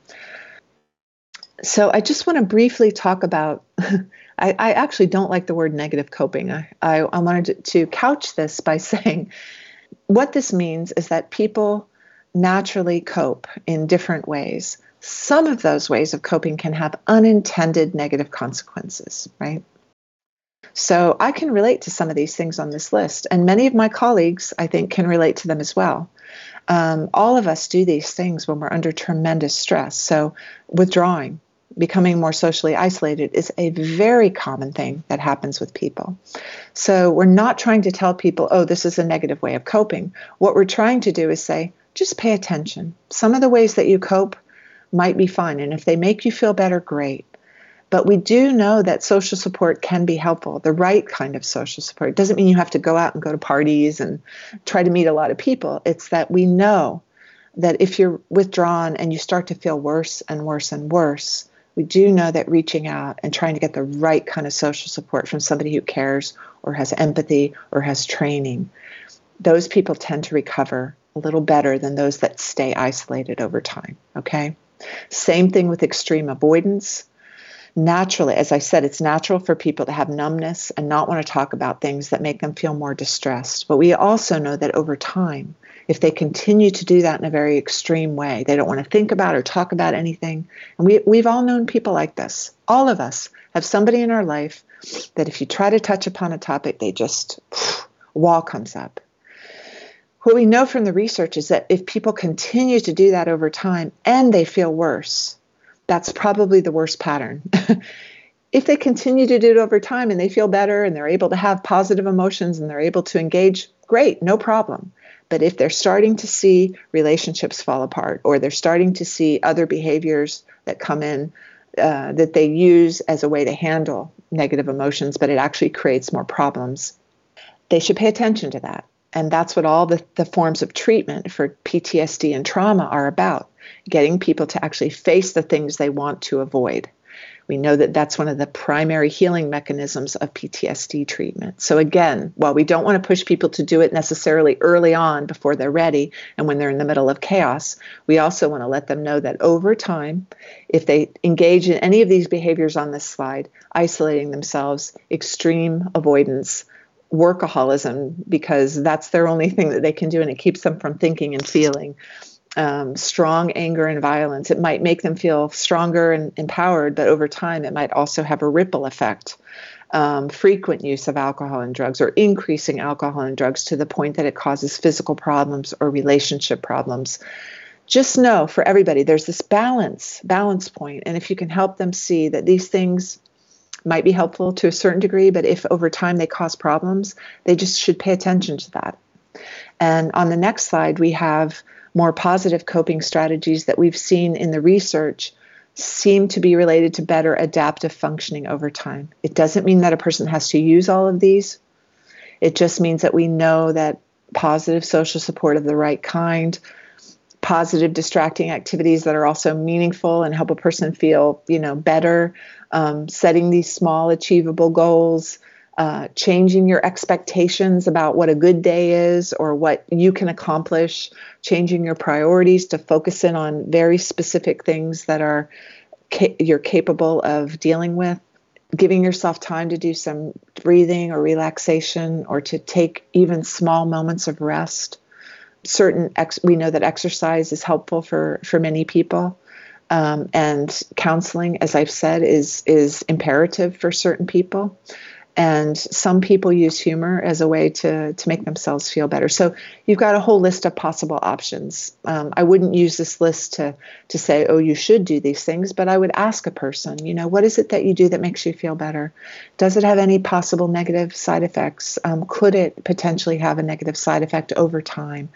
so I just want to briefly talk about I, I actually don't like the word negative coping. I, I, I wanted to, to couch this by saying what this means is that people naturally cope in different ways. Some of those ways of coping can have unintended negative consequences, right? So I can relate to some of these things on this list, and many of my colleagues, I think, can relate to them as well. Um, all of us do these things when we're under tremendous stress. So, withdrawing, becoming more socially isolated is a very common thing that happens with people. So we're not trying to tell people, oh, this is a negative way of coping. What we're trying to do is say, just pay attention. Some of the ways that you cope might be fine. And if they make you feel better, great. But we do know that social support can be helpful, the right kind of social support. It doesn't mean you have to go out and go to parties and try to meet a lot of people. It's that we know that if you're withdrawn and you start to feel worse and worse and worse, we do know that reaching out and trying to get the right kind of social support from somebody who cares or has empathy or has training, those people tend to recover a little better than those that stay isolated over time. Okay. Same thing with extreme avoidance. naturally, as I said, it's natural for people to have numbness and not want to talk about things that make them feel more distressed. But we also know that over time, if they continue to do that in a very extreme way, they don't want to think about or talk about anything. And we, we've all known people like this. All of us have somebody in our life that if you try to touch upon a topic, they just, wall comes up. What we know from the research is that if people continue to do that over time and they feel worse, that's probably the worst pattern. if they continue to do it over time and they feel better and they're able to have positive emotions and they're able to engage, great, no problem. But if they're starting to see relationships fall apart or they're starting to see other behaviors that come in uh, that they use as a way to handle negative emotions, but it actually creates more problems, they should pay attention to that. And that's what all the, the forms of treatment for PTSD and trauma are about getting people to actually face the things they want to avoid. We know that that's one of the primary healing mechanisms of PTSD treatment. So, again, while we don't want to push people to do it necessarily early on before they're ready and when they're in the middle of chaos, we also want to let them know that over time, if they engage in any of these behaviors on this slide, isolating themselves, extreme avoidance, workaholism, because that's their only thing that they can do and it keeps them from thinking and feeling um, strong anger and violence. It might make them feel stronger and empowered, but over time, it might also have a ripple effect. Um, frequent use of alcohol and drugs or increasing alcohol and drugs to the point that it causes physical problems or relationship problems. Just know for everybody, there's this balance, balance point, and if you can help them see that these things might be helpful to a certain degree, but if over time they cause problems, they just should pay attention to that. And on the next slide, we have more positive coping strategies that we've seen in the research seem to be related to better adaptive functioning over time. It doesn't mean that a person has to use all of these. It just means that we know that positive social support of the right kind, positive distracting activities that are also meaningful and help a person feel, you know, better, um, setting these small achievable goals, uh, changing your expectations about what a good day is or what you can accomplish, changing your priorities to focus in on very specific things that are ca- you're capable of dealing with, giving yourself time to do some breathing or relaxation or to take even small moments of rest. Certain ex- we know that exercise is helpful for for many people. Um, and counseling, as I've said, is is imperative for certain people and some people use humor as a way to to make themselves feel better. So you've got a whole list of possible options. Um, i wouldn't use this list to to say oh you should do these things but i would ask a person you know what is it that you do that makes you feel better? Does it have any possible negative side effects? Um, could it potentially have a negative side effect over time?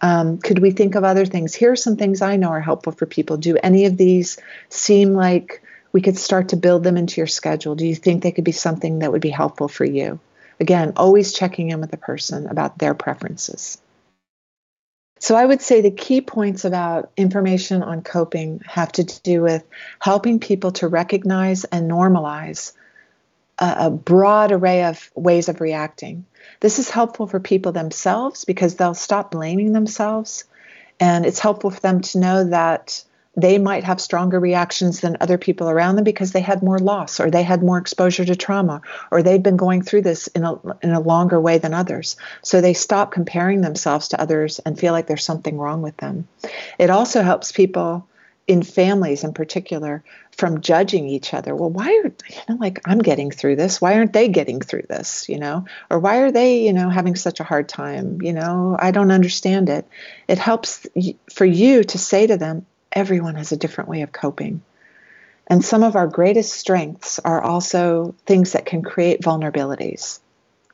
Um, could we think of other things? Here are some things i know are helpful for people. Do any of these seem like we could start to build them into your schedule. Do you think they could be something that would be helpful for you? Again, always checking in with the person about their preferences. So, I would say the key points about information on coping have to do with helping people to recognize and normalize a, a broad array of ways of reacting. This is helpful for people themselves because they'll stop blaming themselves. And it's helpful for them to know that they might have stronger reactions than other people around them because they had more loss or they had more exposure to trauma or they've been going through this in a, in a longer way than others. So they stop comparing themselves to others and feel like there's something wrong with them. It also helps people in families in particular from judging each other. Well why are you know like i'm getting through this. Why aren't they getting through this you know? Or why are they you know having such a hard time you know? I don't understand it. It helps for you to say to them everyone has a different way of coping. And some of our greatest strengths are also things that can create vulnerabilities.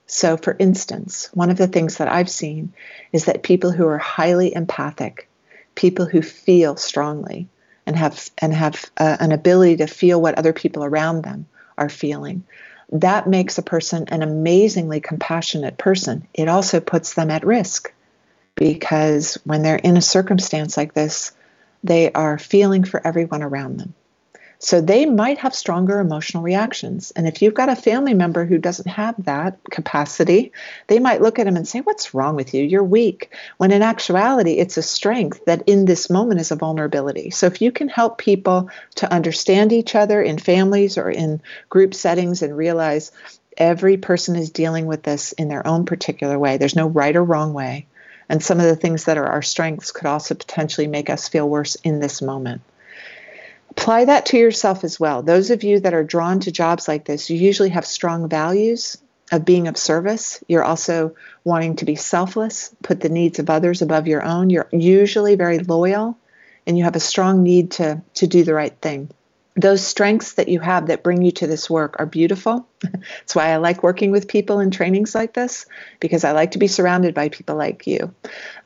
So, for instance, one of the things that I've seen is that people who are highly empathic, people who feel strongly and have and have uh, an ability to feel what other people around them are feeling, that makes a person an amazingly compassionate person. It also puts them at risk because when they're in a circumstance like this, they are feeling for everyone around them. So they might have stronger emotional reactions. And if you've got a family member who doesn't have that capacity, they might look at them and say, What's wrong with you? You're weak. When in actuality, it's a strength that in this moment is a vulnerability. So if you can help people to understand each other in families or in group settings and realize every person is dealing with this in their own particular way, there's no right or wrong way. And some of the things that are our strengths could also potentially make us feel worse in this moment. Apply that to yourself as well. Those of you that are drawn to jobs like this, you usually have strong values of being of service. You're also wanting to be selfless, put the needs of others above your own. You're usually very loyal and you have a strong need to, to do the right thing those strengths that you have that bring you to this work are beautiful. That's why I like working with people in trainings like this, because I like to be surrounded by people like you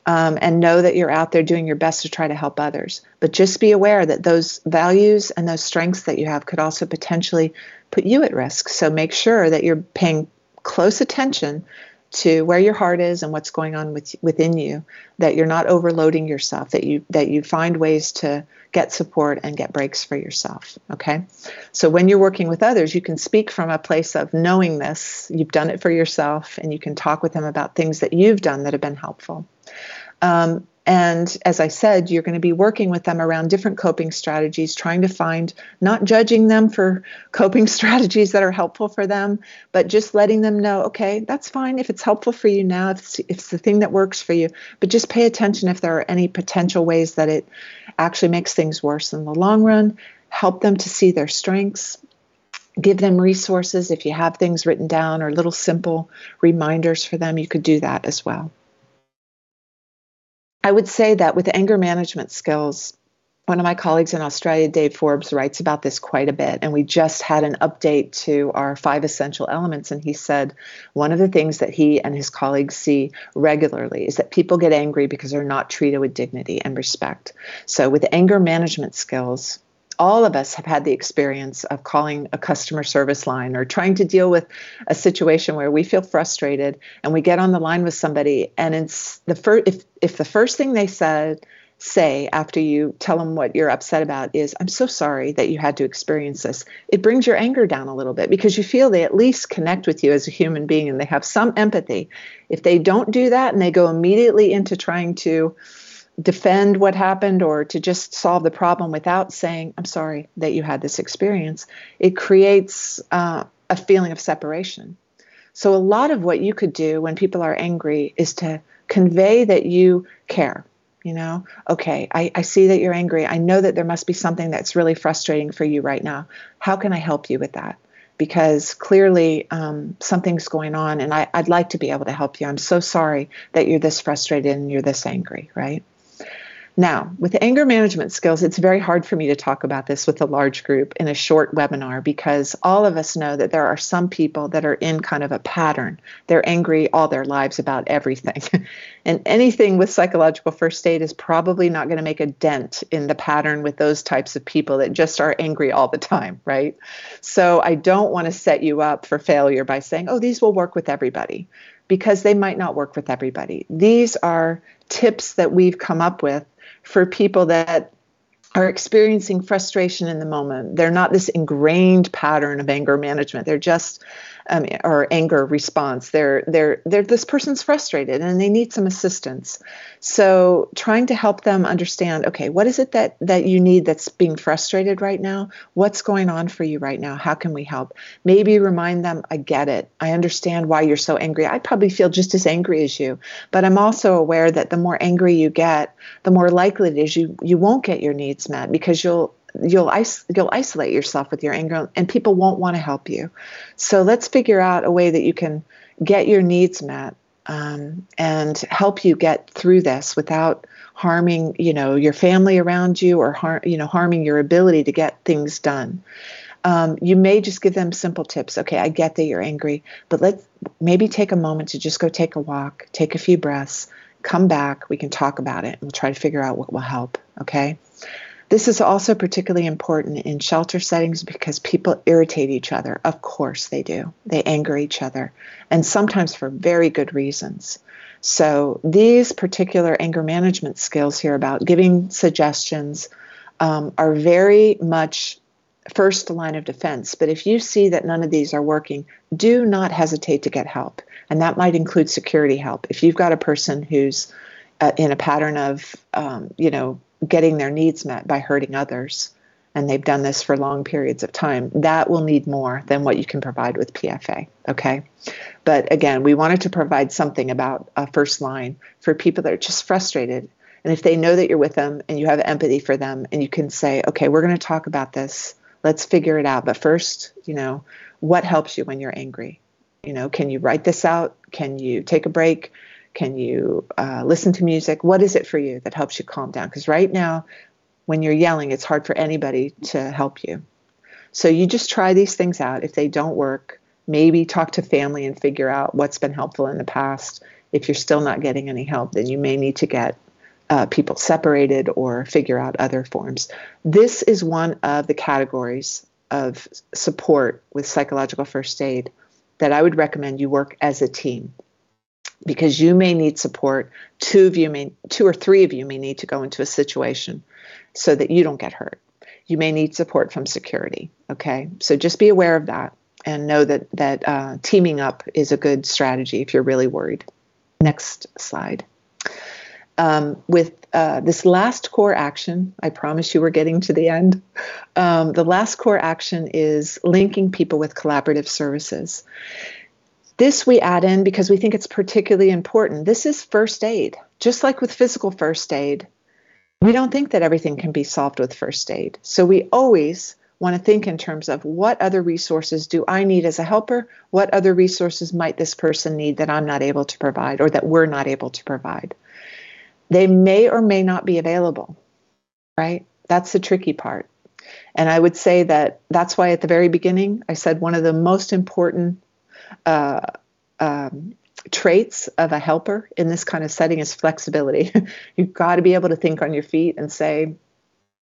um, and know that you're out there doing your best to try to help others. But just be aware that those values and those strengths that you have could also potentially put you at risk. So make sure that you're paying close attention to where your heart is and what's going on with, within you that you're not overloading yourself that you that you find ways to get support and get breaks for yourself okay? So when you're working with others you can speak from a place of knowing this you've done it for yourself and you can talk with them about things that you've done that have been helpful. Um, and as I said, you're going to be working with them around different coping strategies, trying to find, not judging them for coping strategies that are helpful for them, but just letting them know, okay, that's fine if it's helpful for you now, if it's, if it's the thing that works for you, but just pay attention if there are any potential ways that it actually makes things worse in the long run. Help them to see their strengths. Give them resources. If you have things written down or little simple reminders for them, you could do that as well. I would say that with anger management skills, one of my colleagues in Australia, Dave Forbes, writes about this quite a bit. And we just had an update to our five essential elements. And he said one of the things that he and his colleagues see regularly is that people get angry because they're not treated with dignity and respect. So, with anger management skills, all of us have had the experience of calling a customer service line or trying to deal with a situation where we feel frustrated and we get on the line with somebody and it's the first if if the first thing they said say after you tell them what you're upset about is i'm so sorry that you had to experience this it brings your anger down a little bit because you feel they at least connect with you as a human being and they have some empathy. If they don't do that and they go immediately into trying to defend what happened or to just solve the problem without saying, I'm sorry that you had this experience, it creates uh, a feeling of separation. So, a lot of what you could do when people are angry is to convey that you care. You know, okay, I, I see that you're angry. I know that there must be something that's really frustrating for you right now. How can I help you with that? Because clearly um, something's going on, and I, I'd like to be able to help you. I'm so sorry that you're this frustrated and you're this angry, right? Now, with anger management skills, it's very hard for me to talk about this with a large group in a short webinar because all of us know that there are some people that are in kind of a pattern. They're angry all their lives about everything. and anything with psychological first aid is probably not going to make a dent in the pattern with those types of people that just are angry all the time, right? So I don't want to set you up for failure by saying, oh, these will work with everybody because they might not work with everybody. These are tips that we've come up with for people that are experiencing frustration in the moment. They're not this ingrained pattern of anger management. They're just um, or anger response. They're they're they're this person's frustrated and they need some assistance. So trying to help them understand, okay, what is it that that you need that's being frustrated right now? What's going on for you right now? How can we help? Maybe remind them, I get it. I understand why you're so angry. I probably feel just as angry as you, but I'm also aware that the more angry you get, the more likely it is you you won't get your needs met because you'll you'll you'll isolate yourself with your anger and people won't want to help you. So let's figure out a way that you can get your needs met um, and help you get through this without harming you know your family around you or har- you know harming your ability to get things done. Um, you may just give them simple tips. Okay i get that you're angry but let's maybe take a moment to just go take a walk take a few breaths come back we can talk about it and we'll try to figure out what will help okay this is also particularly important in shelter settings because people irritate each other. Of course they do. They anger each other, and sometimes for very good reasons. So, these particular anger management skills here about giving suggestions um, are very much first line of defense. But if you see that none of these are working, do not hesitate to get help. And that might include security help. If you've got a person who's uh, in a pattern of, um, you know, getting their needs met by hurting others, and they've done this for long periods of time, that will need more than what you can provide with PFA. Okay. But again, we wanted to provide something about a first line for people that are just frustrated. And if they know that you're with them and you have empathy for them and you can say, okay, we're going to talk about this, let's figure it out. But first, you know, what helps you when you're angry? You know, can you write this out? Can you take a break? Can you uh, listen to music? What is it for you that helps you calm down? Because right now, when you're yelling, it's hard for anybody to help you. So you just try these things out. If they don't work, maybe talk to family and figure out what's been helpful in the past. If you're still not getting any help, then you may need to get uh, people separated or figure out other forms. This is one of the categories of support with psychological first aid that I would recommend you work as a team because you may need support. Two of you may, two or three of you may need to go into a situation so that you don't get hurt. You may need support from security. Okay, so just be aware of that and know that that uh, teaming up is a good strategy if you're really worried. Next slide. Um, with uh, this last core action, I promise you we're getting to the end. Um, the last core action is linking people with collaborative services. This we add in because we think it's particularly important. This is first aid. Just like with physical first aid, we don't think that everything can be solved with first aid. So we always want to think in terms of what other resources do I need as a helper? What other resources might this person need that I'm not able to provide or that we're not able to provide? They may or may not be available, right? That's the tricky part. And I would say that that's why at the very beginning I said one of the most important uh, um, traits of a helper in this kind of setting is flexibility. You've got to be able to think on your feet and say,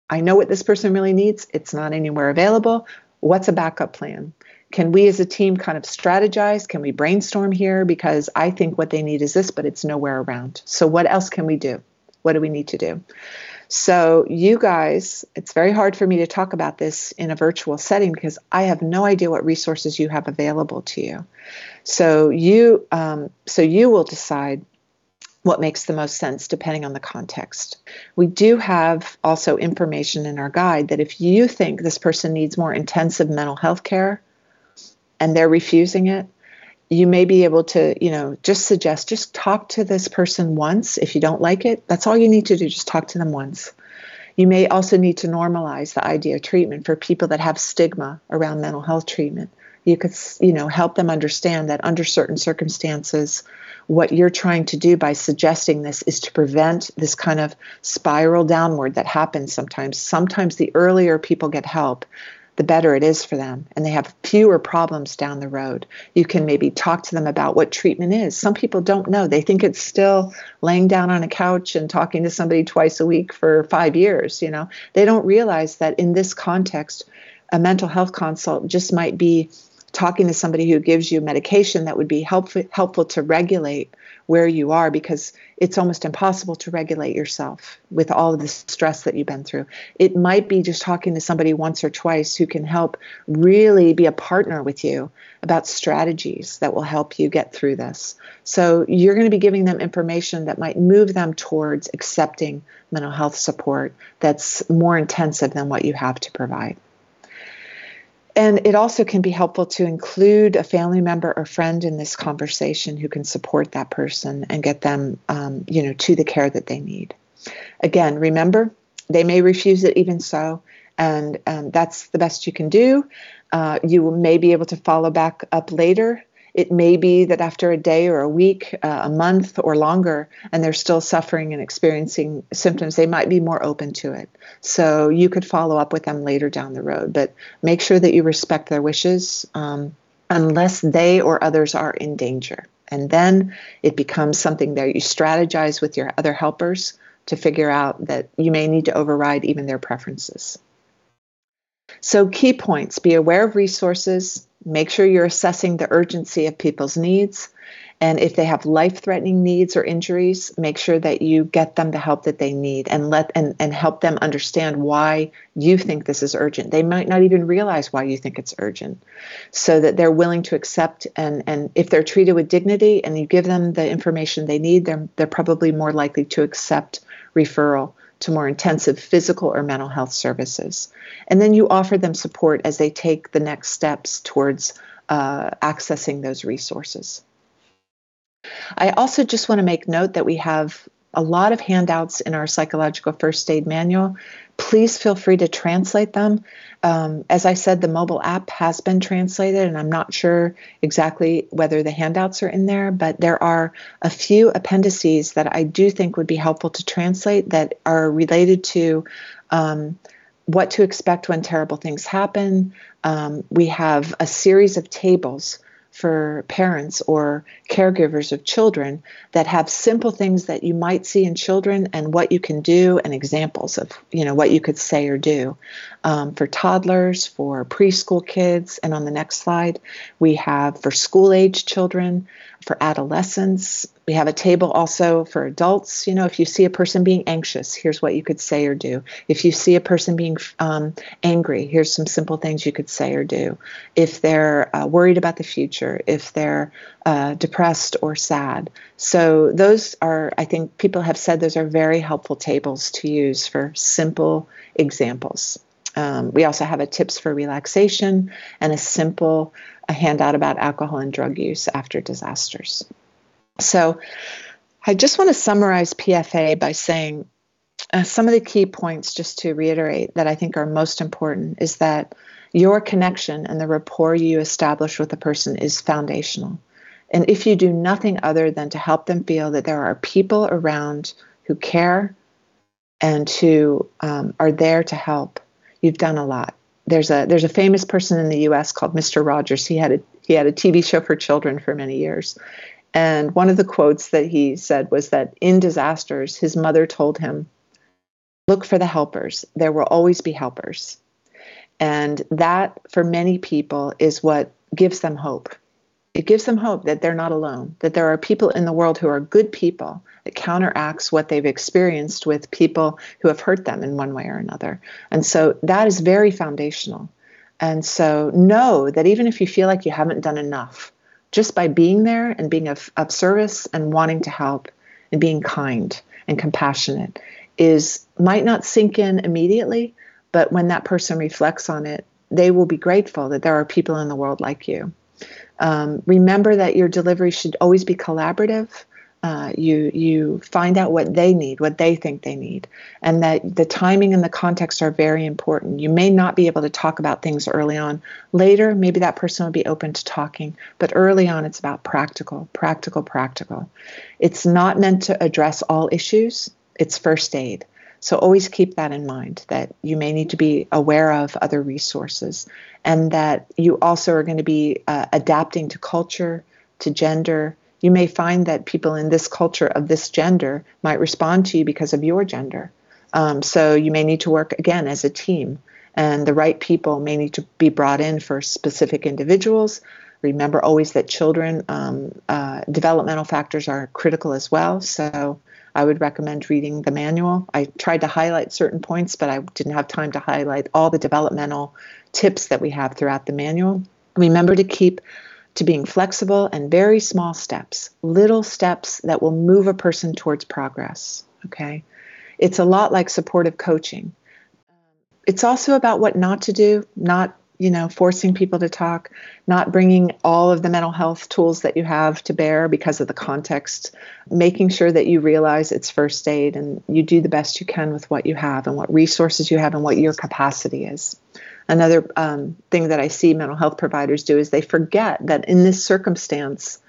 I know what this person really needs. It's not anywhere available. What's a backup plan? Can we as a team kind of strategize? Can we brainstorm here? Because I think what they need is this, but it's nowhere around. So, what else can we do? What do we need to do? So, you guys, it's very hard for me to talk about this in a virtual setting because I have no idea what resources you have available to you. So, you, um, so you will decide what makes the most sense depending on the context. We do have also information in our guide that if you think this person needs more intensive mental health care and they're refusing it, you may be able to, you know, just suggest, just talk to this person once. If you don't like it, that's all you need to do, just talk to them once. You may also need to normalize the idea of treatment for people that have stigma around mental health treatment. You could, you know, help them understand that under certain circumstances, what you're trying to do by suggesting this is to prevent this kind of spiral downward that happens sometimes. Sometimes the earlier people get help, the better it is for them and they have fewer problems down the road. You can maybe talk to them about what treatment is. Some people don't know. They think it's still laying down on a couch and talking to somebody twice a week for 5 years, you know. They don't realize that in this context a mental health consult just might be talking to somebody who gives you medication that would be helpful helpful to regulate where you are because it's almost impossible to regulate yourself with all of the stress that you've been through. It might be just talking to somebody once or twice who can help really be a partner with you about strategies that will help you get through this. So you're going to be giving them information that might move them towards accepting mental health support that's more intensive than what you have to provide. And it also can be helpful to include a family member or friend in this conversation who can support that person and get them, um, you know, to the care that they need. Again, remember, they may refuse it even so, and um, that's the best you can do. Uh, you may be able to follow back up later it may be that after a day or a week, uh, a month or longer, and they're still suffering and experiencing symptoms, they might be more open to it. So you could follow up with them later down the road, but make sure that you respect their wishes um, unless they or others are in danger. And then it becomes something that you strategize with your other helpers to figure out that you may need to override even their preferences. So, key points be aware of resources, make sure you're assessing the urgency of people's needs. And if they have life threatening needs or injuries, make sure that you get them the help that they need and let and, and help them understand why you think this is urgent. They might not even realize why you think it's urgent. So that they're willing to accept and, and if they're treated with dignity and you give them the information they need, they're they're probably more likely to accept referral to more intensive physical or mental health services. And then you offer them support as they take the next steps towards uh, accessing those resources. I also just want to make note that we have a lot of handouts in our psychological first aid manual. Please feel free to translate them. Um, as I said, the mobile app has been translated, and I'm not sure exactly whether the handouts are in there, but there are a few appendices that I do think would be helpful to translate that are related to. Um, what to expect when terrible things happen. Um, we have a series of tables for parents or caregivers of children that have simple things that you might see in children and what you can do and examples of you know what you could say or do. Um, for toddlers for preschool kids and on the next slide we have for school age children for adolescents we have a table also for adults. You know, if you see a person being anxious, here's what you could say or do. If you see a person being um, angry, here's some simple things you could say or do. If they're uh, worried about the future, if they're uh, depressed or sad. So, those are, I think people have said those are very helpful tables to use for simple examples. Um, we also have a tips for relaxation and a simple a handout about alcohol and drug use after disasters. So I just want to summarize PFA by saying uh, some of the key points, just to reiterate, that I think are most important is that your connection and the rapport you establish with a person is foundational. And if you do nothing other than to help them feel that there are people around who care and who um, are there to help, you've done a lot. There's a there's a famous person in the U.S. called Mr. Rogers. He had a he had a TV show for children for many years, and one of the quotes that he said was that in disasters, his mother told him, Look for the helpers. There will always be helpers. And that, for many people, is what gives them hope. It gives them hope that they're not alone, that there are people in the world who are good people that counteracts what they've experienced with people who have hurt them in one way or another. And so that is very foundational. And so know that even if you feel like you haven't done enough, just by being there and being of, of service and wanting to help and being kind and compassionate is might not sink in immediately, but when that person reflects on it, they will be grateful that there are people in the world like you. Um, remember that your delivery should always be collaborative uh, you you find out what they need, what they think they need, and that the timing and the context are very important. You may not be able to talk about things early on. Later, maybe that person will be open to talking, but early on, it's about practical, practical, practical. It's not meant to address all issues. It's first aid. So always keep that in mind that you may need to be aware of other resources, and that you also are going to be uh, adapting to culture, to gender you may find that people in this culture of this gender might respond to you because of your gender. Um, so you may need to work again as a team, and the right people may need to be brought in for specific individuals. Remember always that children um, uh, developmental factors are critical as well. So I would recommend reading the manual. I tried to highlight certain points, but I didn't have time to highlight all the developmental tips that we have throughout the manual. Remember to keep to being flexible and very small steps, little steps that will move a person towards progress. Okay. It's a lot like supportive coaching. It's also about what not to do, not, you know, forcing people to talk, not bringing all of the mental health tools that you have to bear because of the context, making sure that you realize it's first aid and you do the best you can with what you have and what resources you have and what your capacity is another um, thing that I see mental health providers do is they forget that in this circumstance,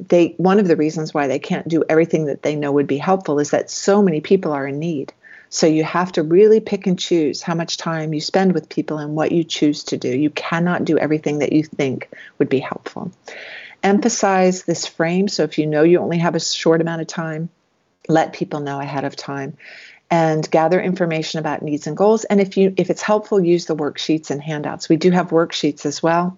they one of the reasons why they can't do everything that they know would be helpful is that so many people are in need. So you have to really pick and choose how much time you spend with people and what you choose to do. You cannot do everything that you think would be helpful. Emphasize this frame. So if you know you only have a short amount of time, let people know ahead of time and gather information about needs and goals. And if you if it's helpful, use the worksheets and handouts. We do have worksheets as well.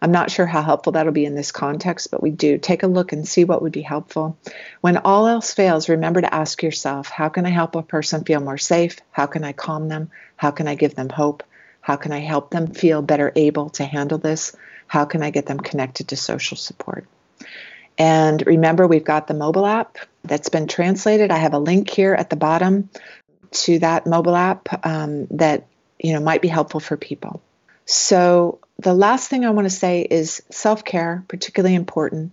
I'm not sure how helpful that'll be in this context, but we do. Take a look and see what would be helpful. When all else fails, remember to ask yourself how can I help a person feel more safe? How can I calm them? How can I give them hope? How can I help them feel better able to handle this? How can I get them connected to social support? And remember, we've got the mobile app that's been translated. I have a link here at the bottom to that mobile app um, that you know might be helpful for people. So the last thing I want to say is self-care, particularly important.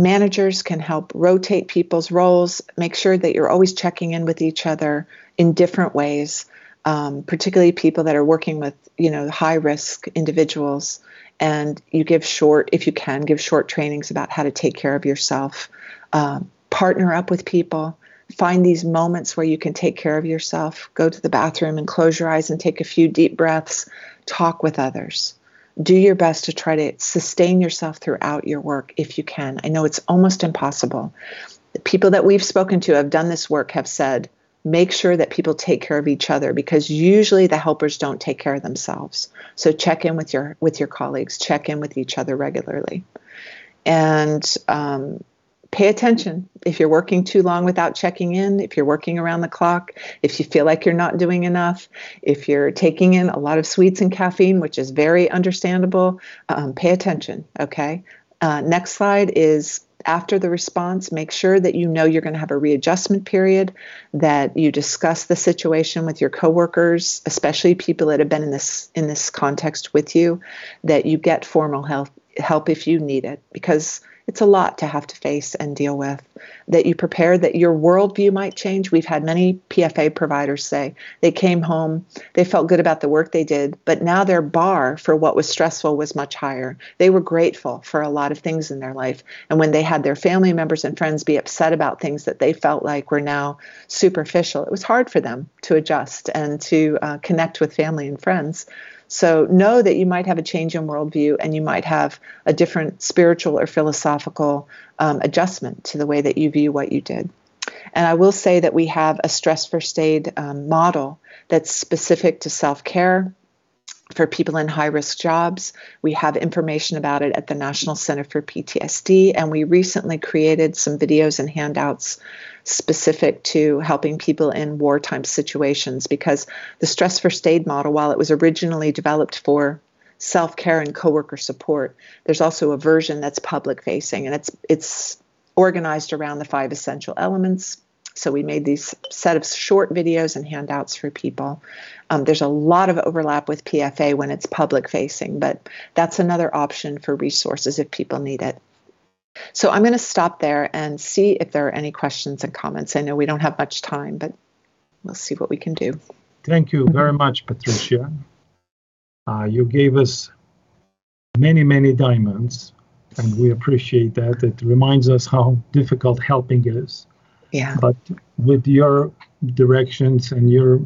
Managers can help rotate people's roles, make sure that you're always checking in with each other in different ways, um, particularly people that are working with you know high risk individuals and you give short, if you can, give short trainings about how to take care of yourself. Um, partner up with people. Find these moments where you can take care of yourself. Go to the bathroom and close your eyes and take a few deep breaths. Talk with others. Do your best to try to sustain yourself throughout your work if you can. I know it's almost impossible. The people that we've spoken to have done this work have said, make sure that people take care of each other because usually the helpers don't take care of themselves so check in with your with your colleagues check in with each other regularly and um, pay attention. If you're working too long without checking in if you're working around the clock if you feel like you're not doing enough if you're taking in a lot of sweets and caffeine which is very understandable um, pay attention okay? Uh, next slide is after the response, make sure that you know you're going to have a readjustment period, that you discuss the situation with your coworkers, especially people that have been in this in this context with you, that you get formal help help if you need it. Because it's a lot to have to face and deal with. That you prepare that your worldview might change. We've had many PFA providers say they came home, they felt good about the work they did, but now their bar for what was stressful was much higher. They were grateful for a lot of things in their life. And when they had their family members and friends be upset about things that they felt like were now superficial, it was hard for them to adjust and to uh, connect with family and friends. So know that you might have a change in worldview and you might have a different spiritual or philosophical um, adjustment to the way that you view what you did. And I will say that we have a stress first aid um, model that's specific to self care for people in high risk jobs. We have information about it at the National Center for PTSD, and we recently created some videos and handouts specific to helping people in wartime situations because the stress first aid model, while it was originally developed for self care and coworker support, there's also a version that's public facing and it's it's organized around the five essential elements. So we made these set of short videos and handouts for people. Um, there's a lot of overlap with PFA when it's public facing, but that's another option for resources if people need it. So I'm going to stop there and see if there are any questions and comments. I know we don't have much time, but we'll see what we can do. Thank you very much, Patricia. Uh, you gave us many, many diamonds, and we appreciate that. It reminds us how difficult helping is. Yeah. But with your directions and your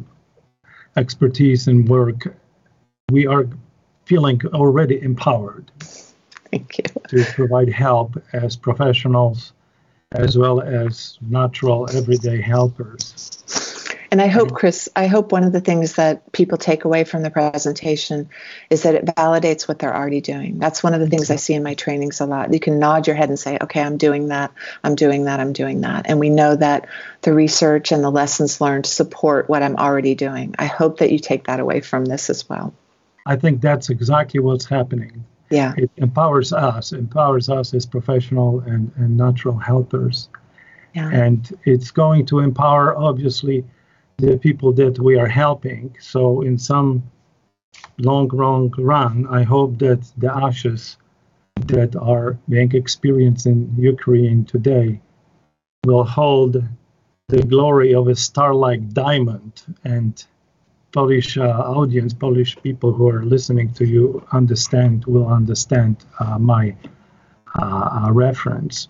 expertise and work, we are feeling already empowered. Thank you. To provide help as professionals as well as natural everyday helpers. And I hope, Chris, I hope one of the things that people take away from the presentation is that it validates what they're already doing. That's one of the things I see in my trainings a lot. You can nod your head and say, okay, I'm doing that, I'm doing that, I'm doing that. And we know that the research and the lessons learned support what I'm already doing. I hope that you take that away from this as well. I think that's exactly what's happening yeah it empowers us empowers us as professional and, and natural helpers yeah. and it's going to empower obviously the people that we are helping so in some long long run i hope that the ashes that are being experienced in ukraine today will hold the glory of a star-like diamond and Polish uh, audience, Polish people who are listening to you understand will understand uh, my uh, uh reference.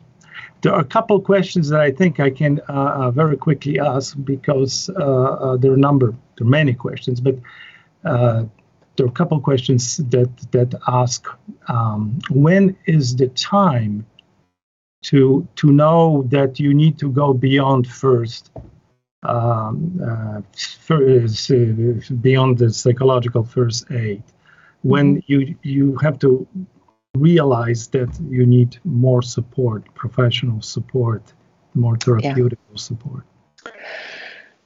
There are a couple questions that I think I can uh, uh, very quickly ask because there are a number, there are many questions, but there are a couple questions that that ask um, when is the time to to know that you need to go beyond first um, uh, first, uh, beyond the psychological first aid. When mm-hmm. you you have to realize that you need more support, professional support, more therapeutic yeah. support.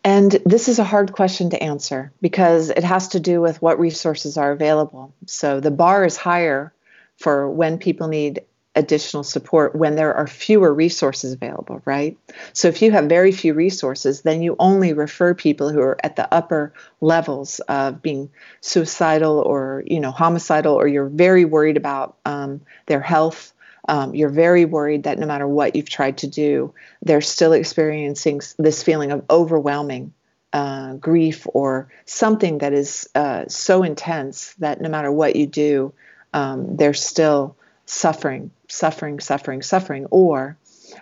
And this is a hard question to answer because it has to do with what resources are available. So the bar is higher for when people need additional support when there are fewer resources available, right? So if you have very few resources, then you only refer people who are at the upper levels of being suicidal or, you know, homicidal, or you're very worried about um, their health. Um, you're very worried that no matter what you've tried to do, they're still experiencing this feeling of overwhelming uh, grief or something that is uh, so intense that no matter what you do, um, they're still suffering, suffering, suffering, suffering, or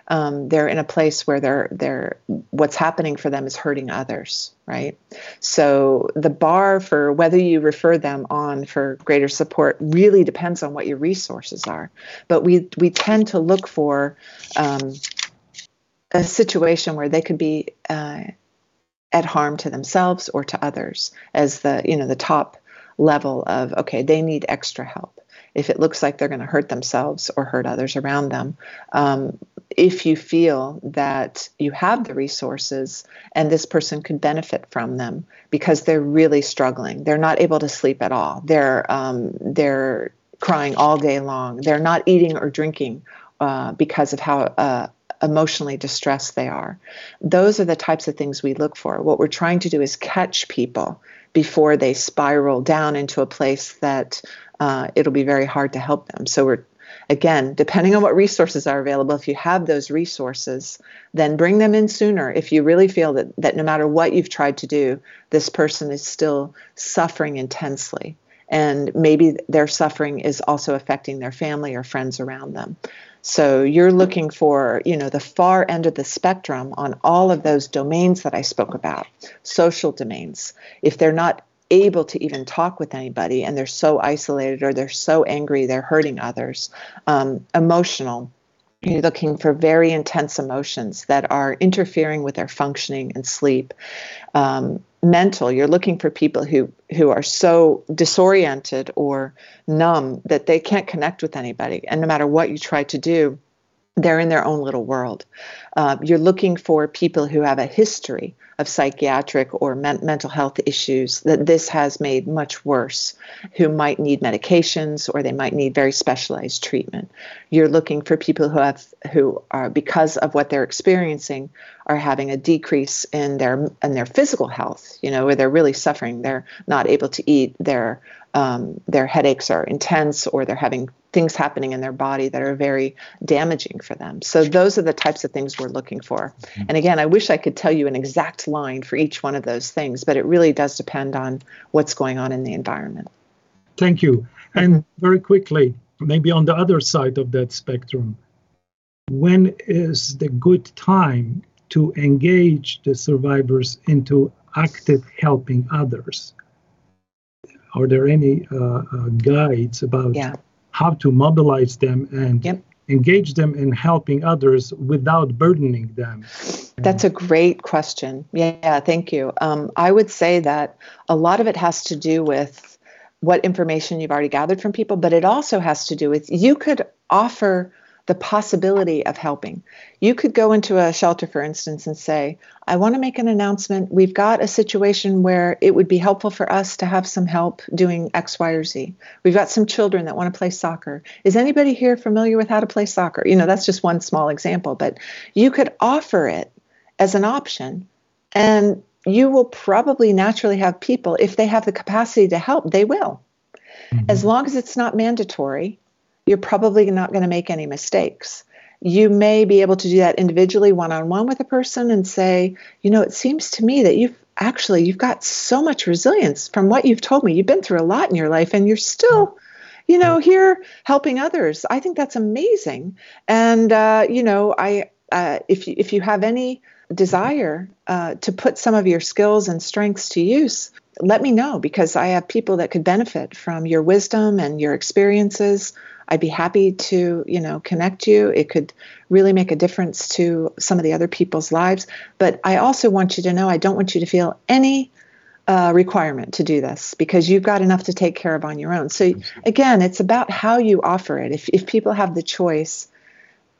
um, they're in a place where they're they're what's happening for them is hurting others, right? So the bar for whether you refer them on for greater support really depends on what your resources are. But we we tend to look for um, a situation where they could be uh, at harm to themselves or to others as the you know the top level of okay they need extra help if it looks like they're going to hurt themselves or hurt others around them. Um, if you feel that you have the resources and this person could benefit from them because they're really struggling, they're not able to sleep at all, they're um, they're crying all day long, they're not eating or drinking uh, because of how uh, emotionally distressed they are. Those are the types of things we look for. What we're trying to do is catch people before they spiral down into a place that uh, it'll be very hard to help them. So we're again, depending on what resources are available, if you have those resources, then bring them in sooner. If you really feel that, that no matter what you've tried to do, this person is still suffering intensely. And maybe their suffering is also affecting their family or friends around them. So you're looking for, you know, the far end of the spectrum on all of those domains that I spoke about, social domains. If they're not able to even talk with anybody and they're so isolated or they're so angry they're hurting others, um, emotional. You're looking for very intense emotions that are interfering with their functioning and sleep. Um, mental you're looking for people who who are so disoriented or numb that they can't connect with anybody and no matter what you try to do they're in their own little world. Uh, you're looking for people who have a history of psychiatric or men- mental health issues that this has made much worse, who might need medications or they might need very specialized treatment. You're looking for people who have who are because of what they're experiencing are having a decrease in their in their physical health. You know, where they're really suffering. They're not able to eat. They're um, their headaches are intense or they're having things happening in their body that are very damaging for them. So those are the types of things we're looking for. Mm-hmm. And again, I wish I could tell you an exact line for each one of those things, but it really does depend on what's going on in the environment. Thank you. And very quickly, maybe on the other side of that spectrum, when is the good time to engage the survivors into active helping others? Are there any uh, uh, guides about yeah. how to mobilize them and yep. engage them in helping others without burdening them? That's a great question. Yeah, thank you. Um, I would say that a lot of it has to do with what information you've already gathered from people, but it also has to do with you could offer the possibility of helping. You could go into a shelter, for instance, and say, I want to make an announcement. We've got a situation where it would be helpful for us to have some help doing X, Y, or Z. We've got some children that want to play soccer. Is anybody here familiar with how to play soccer? You know, that's just one small example, but you could offer it as an option. And you will probably naturally have people, if they have the capacity to help, they will. Mm-hmm. As long as it's not mandatory you're probably not going to make any mistakes. You may be able to do that individually one on one with a person and say, you know, it seems to me that you've actually you've got so much resilience from what you've told me. You've been through a lot in your life and you're still you know here helping others i think that's amazing and uh, you know i uh, if you if you have any desire uh, to put some of your skills and strengths to use let me know because I have people that could benefit from your wisdom and your experiences. I'd be happy to, you know, connect you. It could really make a difference to some of the other people's lives. But I also want you to know I don't want you to feel any uh, requirement to do this because you've got enough to take care of on your own. So again, it's about how you offer it. If if people have the choice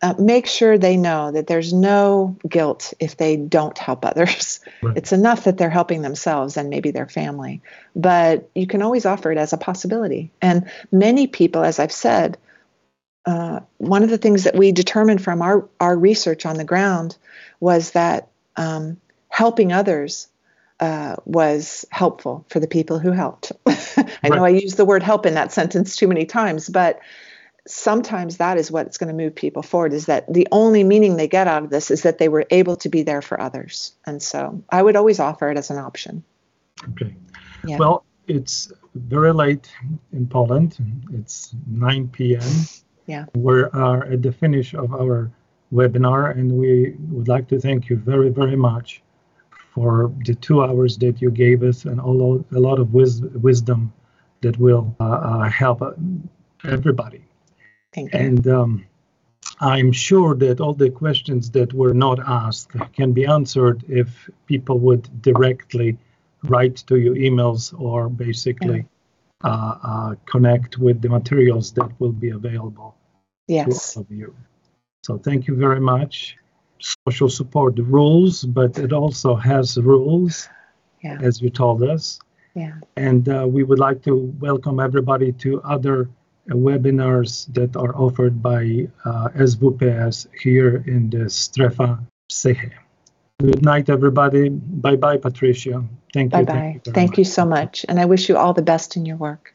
uh, make sure they know that there's no guilt if they don't help others. Right. It's enough that they're helping themselves and maybe their family. But you can always offer it as a possibility. And many people, as I've said, uh, one of the things that we determined from our, our research on the ground was that um, helping others uh, was helpful for the people who helped. I right. know I use the word help in that sentence too many times, but sometimes that is what's going to move people forward is that the only meaning they get out of this is that they were able to be there for others. And so i would always offer it as an option. Okay. Yeah. well it's very late in poland. It's 9 p.m yeah. We are at the finish of our webinar and we would like to thank you very very much for the two hours that you gave us and all, a lot of wis- wisdom that will uh, uh, help everybody Thank you. And um, I'm sure that all the questions that were not asked can be answered if people would directly write to you emails or basically yeah. uh, uh, connect with the materials that will be available yes. to all of you. So thank you very much. Social support the rules, but it also has rules, yeah. as you told us. Yeah. And uh, we would like to welcome everybody to other webinars that are offered by uh, SWPS here in the Strefa Psyche. Good night, everybody. Bye bye, Patricia. Thank bye you. Bye bye. Thank, you, thank you so much. And I wish you all the best in your work.